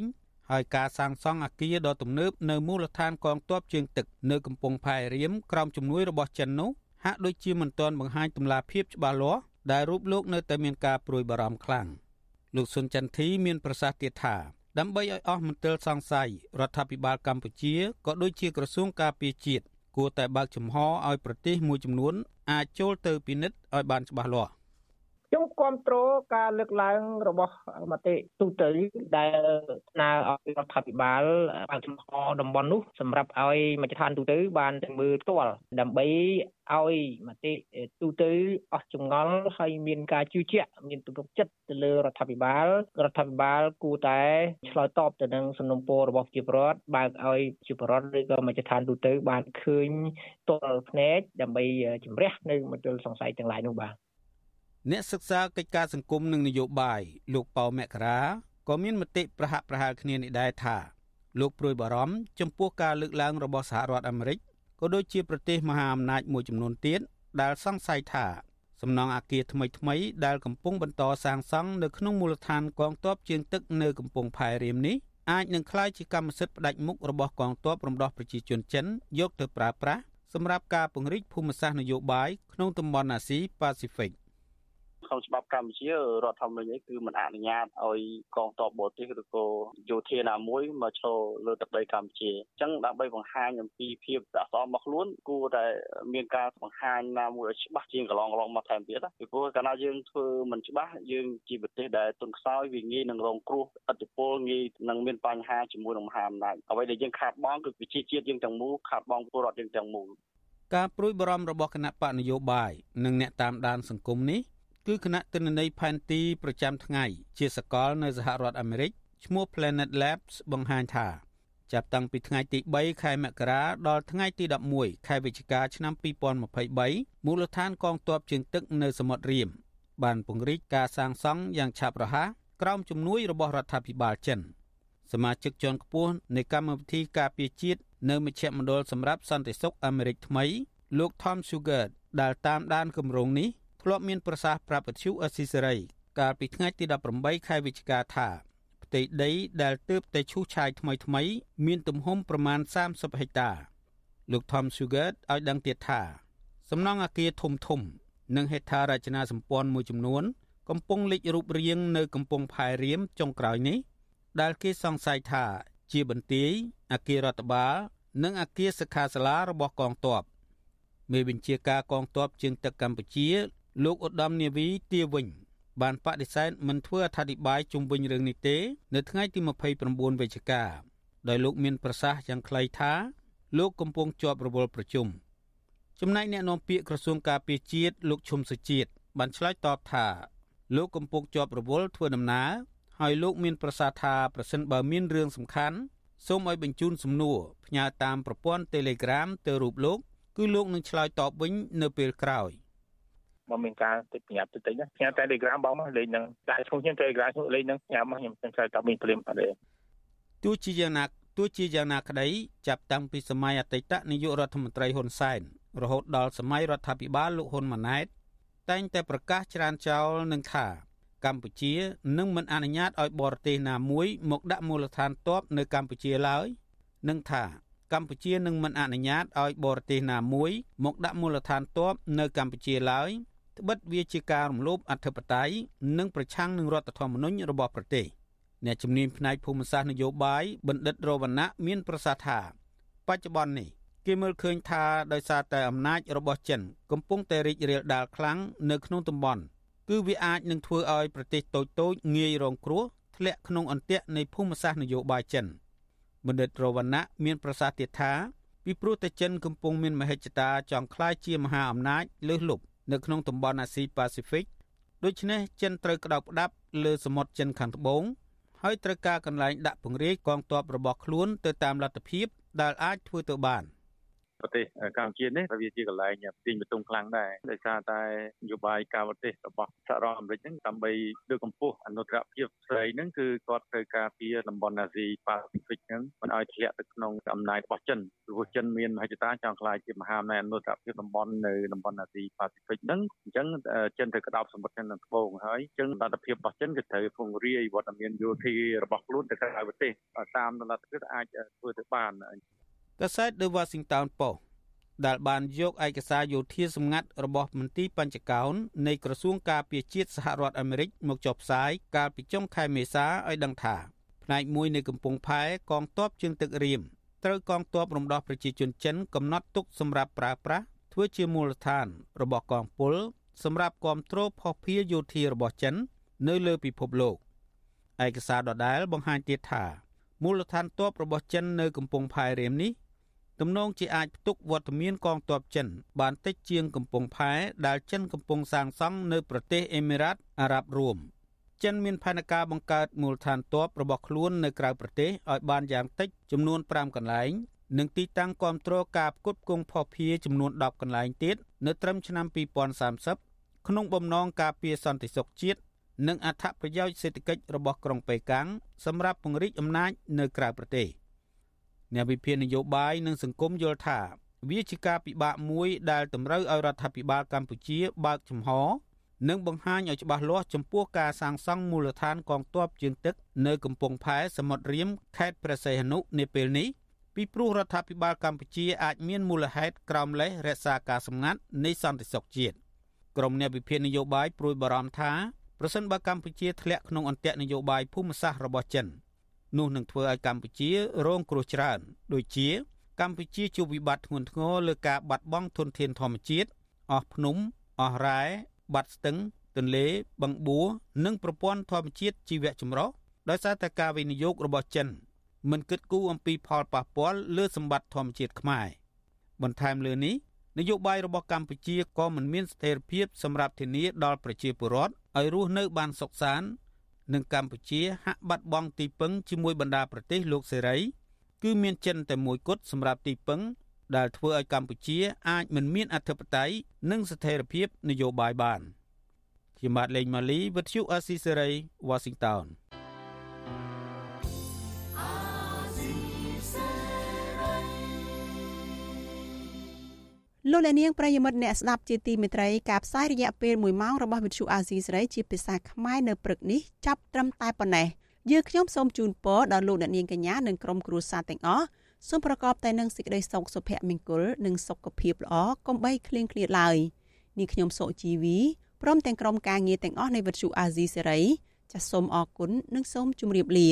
ហើយការសាងសង់អគារដ៏ទំនើបនៅមូលដ្ឋានកងទ័ពជើងទឹកនៅកំពង់ផែរៀមក្រោមជំនួយរបស់ចិននោះហាក់ដូចជាមិនទាន់បង្ហាញទម្លាភាពច្បាស់លាស់ដែលរូបលោកនៅតែមានការព្រួយបារម្ភខ្លាំងលោកសុនចន្ទធីមានប្រសាសន៍ទៀតថាដើម្បីឲ្យអស់មន្ទិលសង្ស័យរដ្ឋាភិបាលកម្ពុជាក៏ដូចជាក្រសួងការពារជាតិគួរតែបើកចំហឲ្យប្រទេសមួយចំនួនអាចចូលទៅពិនិត្យឲ្យបានច្បាស់លាស់ ខ្ញុំគ្រប់គ្រងការលើកឡើងរបស់មតិទូទៅដែលស្នើឲ្យរដ្ឋាភិបាលបើកចំហតំបន់នោះសម្រាប់ឲ្យមជ្ឈដ្ឋានទូទៅបានទៅមើលផ្ទាល់ដើម្បីឲ្យមតិទូទៅអស់ចងល់ហើយមានការជឿជាក់មានទំនុកចិត្តទៅលើរដ្ឋាភិបាលរដ្ឋាភិបាលគួរតែឆ្លើយតបទៅនឹងសំណុំពររបស់ប្រជាពលរដ្ឋបើកឲ្យប្រជាពលរដ្ឋឬក៏មជ្ឈដ្ឋានទូទៅបានឃើញទល់ភ្នែកដើម្បីជំរះនៅមតិលសង្ស័យទាំងឡាយនោះបាទ អ្នកសិក្សាកិច្ចការសង្គមនិងនយោបាយលោកប៉ៅមករាក៏មានមតិប្រហាក់ប្រហែលគ្នានេះដែរថាលោកព្រួយបារម្ភចំពោះការលើកឡើងរបស់សហរដ្ឋអាមេរិកក៏ដូចជាប្រទេសមហាអំណាចមួយចំនួនទៀតដែលសង្ស័យថាសំណង់អគារថ្មីថ្មីដែលកំពុងបន្តសាងសង់នៅក្នុងមូលដ្ឋានកងទ័ពជើងទឹកនៅកំពង់ផែរៀមនេះអាចនឹងក្លាយជាកម្មសិទ្ធិផ្ដាច់មុខរបស់កងទ័ពរំដោះប្រជាជនចិនយកទៅប្រើប្រាស់សម្រាប់ការពង្រីកភូមិសាស្ត្រនយោបាយក្នុងតំបន់អាស៊ីប៉ាស៊ីហ្វិក។ ក្នុងច្បាប់កម្ពុជារដ្ឋធម្មនុញ្ញគឺមិនអនុញ្ញាតឲ្យកងទ័ពបរទេសឬក៏យោធាណាមួយមកឈរលើទឹកដីកម្ពុជាអញ្ចឹងដើម្បីបង្ហាញអំពីភាពស័ក្តិសមរបស់ខ្លួនគួរតែមានការបង្ហាញណាមួយឲ្យច្បាស់ជាងកន្លងកន្លងមកថែមទៀតពីព្រោះកាលណាយើងធ្វើមិនច្បាស់យើងជាប្រទេសដែលទុនខ្សោយវាងាយនឹងរងគ្រោះឥទ្ធិពលងាយនឹងមានបញ្ហាជាមួយនឹងមហាអំណាចអ្វីដែលយើងខាតបង់គឺវិជាជាតិយើងទាំងមូលខាតបង់ពលរដ្ឋយើងទាំងមូលការព្រួយបារម្ភរបស់គណៈបកនយោបាយនិងអ្នកតាមដានសង្គមនេះ គឺគណៈទិន្នន័យផែនទីប្រចាំថ្ងៃជាសកលនៅសហរដ្ឋអាមេរិកឈ្មោះ Planet Labs បង្ហាញថាចាប់តាំងពីថ្ងៃទី3ខែមករាដល់ថ្ងៃទី11ខែវិច្ឆិកាឆ្នាំ2023មូលដ្ឋានកងទ័ពជើងទឹកនៅសមុទ្ររៀមបានពង្រីកការសាងសង់យ៉ាងឆាប់រហ័សក្រោមជំនួយរបស់រដ្ឋាភិបាលចិនសមាជិកជាន់ខ្ពស់នៃកម្មវិធីការពារជាតិនៅមជ្ឈមណ្ឌលសម្រាប់សន្តិសុខអាមេរិកថ្មី លោក Tom Sugar ដែលតាមដានគម្រោងនេះ ធ្លាប់មានប្រសាសន៍ប្រាប់វិទ្យុអស៊ីសេរីកាលពីថ្ងៃទី18ខែវិច្ឆិកាថាផ្ទៃដីដែលទើបតែឈូសឆាយថ្មីថ្មីមានទំហំប្រមាណ30ហិកតា លោក Tom Sugar ឲ្យដឹងទៀតថា សំណង់អគារធំធំ និងហេដ្ឋារចនាសម្ព័ន្ធមួយចំនួន កំពុងលេចរូបរាងនៅកំពង់ផែរៀមចុងក្រោយនេះដែលគេសង្ស័យថាជាបន្ទាយអគាររដ្ឋបាលនិងអគារសិក្ខាសាលារបស់កងទ័ពមេបញ្ជាការកងទ័ពជើងទឹកកម្ពុជា លោកឧត្តមនាវីទាវិញបានបដិសេធមិនធ្វើអធិប្បាយជុំវិញរឿងនេះទេ នៅថ្ងៃទី29វិច្ឆិកាដោយលោកមានប្រសាសន៍យ៉ាងខ្លីថាលោកកំពុងជាប់រវល់ប្រជុំចំណែកអ្នកនាំពាក្យក្រសួងការពារជាតិលោកឈុំសុជាតិបានឆ្លើយតបថាលោកកំពុងជាប់រវល់ធ្វើដំណើរហើយលោកមានប្រសាសន៍ថាប្រសិនបើមានរឿងសំខាន់សូមឲ្យបញ្ជូនសំណួរផ្ញើតាមប្រព័ន្ធ Telegram ទៅរូបលោក គឺលោកនឹងឆ្លើយតបវិញនៅពេលក្រោយ។ បើមានការតិចប្រញាប់តិចតិចណាផ្ញើ Telegram បងមកលេខហ្នឹងដាក់ឈ្មោះខ្ញុំ Telegram ឈ្មោះលេខហ្នឹងញ៉ាំមកខ្ញុំនឹងឆ្លើយតបមានព្រមអត់ទេទោះជាយ៉ាងណាទោះជាយ៉ាងណាក្តីចាប់តាំងពីសម័យអតីតនាយករដ្ឋមន្ត្រីហ៊ុនសែនរហូតដល់សម័យរដ្ឋាភិបាលលោកហ៊ុនម៉ាណែតតែងតែប្រកាសច្រានចោលនឹងថាកម្ពុជានឹងមិនអនុញ្ញាតឲ្យបរទេសណាមួយមកដាក់មូលដ្ឋានទ័ពនៅកម្ពុជាឡើយនិងថាកម្ពុជានឹងមិនអនុញ្ញាតឲ្យបរទេសណាមួយមកដាក់មូលដ្ឋានទ័ពនៅកម្ពុជាឡើយ ត្បិតវាជាការរំលោភអធិបតេយ្យនិងប្រឆាំងនឹងរដ្ឋធម្មនុញ្ញរបស់ប្រទេសអ្នកជំនាញផ្នែកភូមិសាស្ត្រនយោបាយបណ្ឌិតរវណ្ណៈមានប្រសាសន៍ថា បច្ចុប្បន្ននេះគេមើលឃើញថាដោយសារតែអំណាចរបស់ចិន កំពុងតែរីករាលដាលខ្លាំងនៅក្នុងតំបន់គឺវាអាចនឹងធ្វើឲ្យប្រទេសតូចៗងាយរងគ្រោះធ្លាក់ក្នុងអន្ទាក់នៃភូមិសាស្ត្រនយោបាយចិនបណ្ឌិតរវណ្ណៈមានប្រសាសន៍ទៀតថាពីព្រោះតែចិនកំពុងមានមហិច្ឆតាចង់ក្លាយជាមហាអំណាចលើសលប់ នៅក្នុងតំបន់អាស៊ីប៉ាស៊ីហ្វិកដូច្នេះចិនត្រូវក្តោបផ្ដាប់លើសមុទ្រចិនខាងត្បូងហើយត្រូវការកន្លែងដាក់ពង្រាយកងទ័ពរបស់ខ្លួនទៅតាមលទ្ធភាពដែលអាចធ្វើទៅបាន។ ប្រទេសកម្ពុជានេះវាជាកន្លែងទាញបន្ទុំខ្លាំងដែរដោយសារតែនយោបាយការបរទេសរបស់សហរដ្ឋអាមេរិកហ្នឹងដើម្បីលើកកម្ពស់អនុត្តរភាពស្រីហ្នឹងគឺគាត់ត្រូវការពីតំបន់អាស៊ីប៉ាស៊ីហ្វិកហ្នឹងមិនឲ្យធ្លាក់ទៅក្នុងអំណាចរបស់ចិនព្រោះចិនមានមហិច្ឆតាចង់ខ្លាយជាមហាអំណាចអនុត្តរភាពតំបន់នៅតំបន់អាស៊ីប៉ាស៊ីហ្វិកហ្នឹងអញ្ចឹងចិនត្រូវក្តោបសម្បត្តិចិននៅត្បូងហើយអញ្ចឹងលទ្ធភាពរបស់ចិនគឺត្រូវពង្រាយវត្តមានយោធារបស់ខ្លួនទៅក្រៅប្រទេសតាមលទ្ធភាពអាចធ្វើទៅបាន កាសែត The Washington Post ដែលបានយកឯកសារយោធាសម្ងាត់របស់មន្ទីរបញ្ចកោណនៃក្រសួងការពារជាតិសហរដ្ឋអាមេរិកមកចុះផ្សាយកាលពីចុងខែមេសាឲ្យដឹងថាផ្នែកមួយនៃកំពង់ផែកងទ័ពជើងទឹករៀមត្រូវកងទ័ពរំដោះប្រជាជនចិនកំណត់ទុកសម្រាប់ប្រើប្រាស់ធ្វើជាមូលដ្ឋានរបស់កងពលសម្រាប់គ្រប់គ្រងផុសភារយោធារបស់ចិន នៅលើពិភពលោកឯកសារដដែលបង្ហាញទៀតថាមូលដ្ឋានទ័ពរបស់ចិននៅកំពង់ផែរៀមនេះ ទំនងជាអាចផ្ទុកវត្តមានកងទ័ពចិន បានតិចជាងកំពង់ផែដែលចិនកំពុងសាងសង់នៅប្រទេសអេមីរ៉ាតអារ៉ាប់រួមចិនមានផែនការបង្កើតមូលដ្ឋានទ័ពរបស់ខ្លួននៅក្រៅប្រទេសឲ្យបានយ៉ាងតិចចំនួន5កន្លែងនិងទីតាំងគ្រប់គ្រងការផ្គត់ផ្គង់ភស្តុភារចំនួន10កន្លែងទៀតនៅត្រឹមឆ្នាំ2030ក្នុងបំណងការពារសន្តិសុខជាតិនិងអត្ថប្រយោជន៍សេដ្ឋកិច្ចរបស់ក្រុងប៉េកាំងសម្រាប់ពង្រីកអំណាចនៅក្រៅប្រទេស។ អ្នកវិភាគនយោបាយនិងសង្គមយល់ថាវាជាការពិបាកមួយដែលតម្រូវឲ្យរដ្ឋាភិបាលកម្ពុជាបើកចំហនិងបង្ហាញឲ្យច្បាស់លាស់ចំពោះការសាងសង់មូលដ្ឋានកងទ័ពជើងទឹកនៅកំពង់ផែសមុទ្ររៀមខេត្តព្រះសីហនុនាពេលនេះពីព្រោះរដ្ឋាភិបាលកម្ពុជាអាចមានមូលហេតុក្រោមលេសរក្សាការសម្ងាត់នៃសន្តិសុខជាតិក្រុមអ្នកវិភាគនយោបាយព្រួយបារម្ភថាប្រសិនបើកម្ពុជាធ្លាក់ក្នុងអន្ទាក់នយោបាយភូមិសាស្ត្ររបស់ចិន នោះនឹងធ្វើឲ្យកម្ពុជារងគ្រោះច្រើនដូចជា កម្ពុជាជួបវិបត្តិធ្ងន់ធ្ងរលើការបាត់បង់ធនធានធម្មជាតិអស់ភ្នំអស់រ៉ែបាត់ស្ទឹងទន្លេបឹងបួរនិងប្រព័ន្ធធម្មជាតិជីវៈចម្រុះដោយសារតែការវិនិយោគរបស់ចិនមិនគិតគូរអំពីផលប៉ះពាល់លើសម្បត្តិធម្មជាតិខ្មែរបន្ថែមលើនេះនយោបាយរបស់កម្ពុជាក៏មិនមានស្ថិរភាពសម្រាប់ធានាដល់ប្រជាពលរដ្ឋឲ្យរស់នៅបានសុខសាន្ត និងកម្ពុជាហាក់បាត់បង់ទីពឹងជាមួយបណ្ដាប្រទេសលោកសេរី គឺមានចិនតែមួយគត់សម្រាប់ទីពឹង ដែលធ្វើឲ្យកម្ពុជាអាចមិនមានអធិបតេយ្យនិងស្ថិរភាពនយោបាយបានជាម៉ាតលេងម៉ាលីវិទ្យុអេស៊ីសេរី Washington លោកអ្នកនាងប្រិយមិត្តអ្នកស្ដាប់ជាទីមេត្រីការផ្សាយរយៈពេល1ម៉ោងរបស់វិទ្យុអាស៊ីសេរីជាភាសាខ្មែរនៅព្រឹកនេះចាប់ត្រឹមតែប៉ុណ្ណេះយើងខ្ញុំសូមជូនពរដល់លោកអ្នកនាងកញ្ញានិងក្រុមគ្រួសារទាំងអស់សូមប្រកបតែនឹងសេចក្តីសុខសុភមង្គលនិងសុខភាពល្អកុំបីឃ្លៀងឃ្លាតឡើយនេះខ្ញុំសុជីវីព្រមទាំងក្រុមការងារទាំងអស់នៃវិទ្យុអាស៊ីសេរីចាសសូមអរគុណនិងសូមជម្រាបលា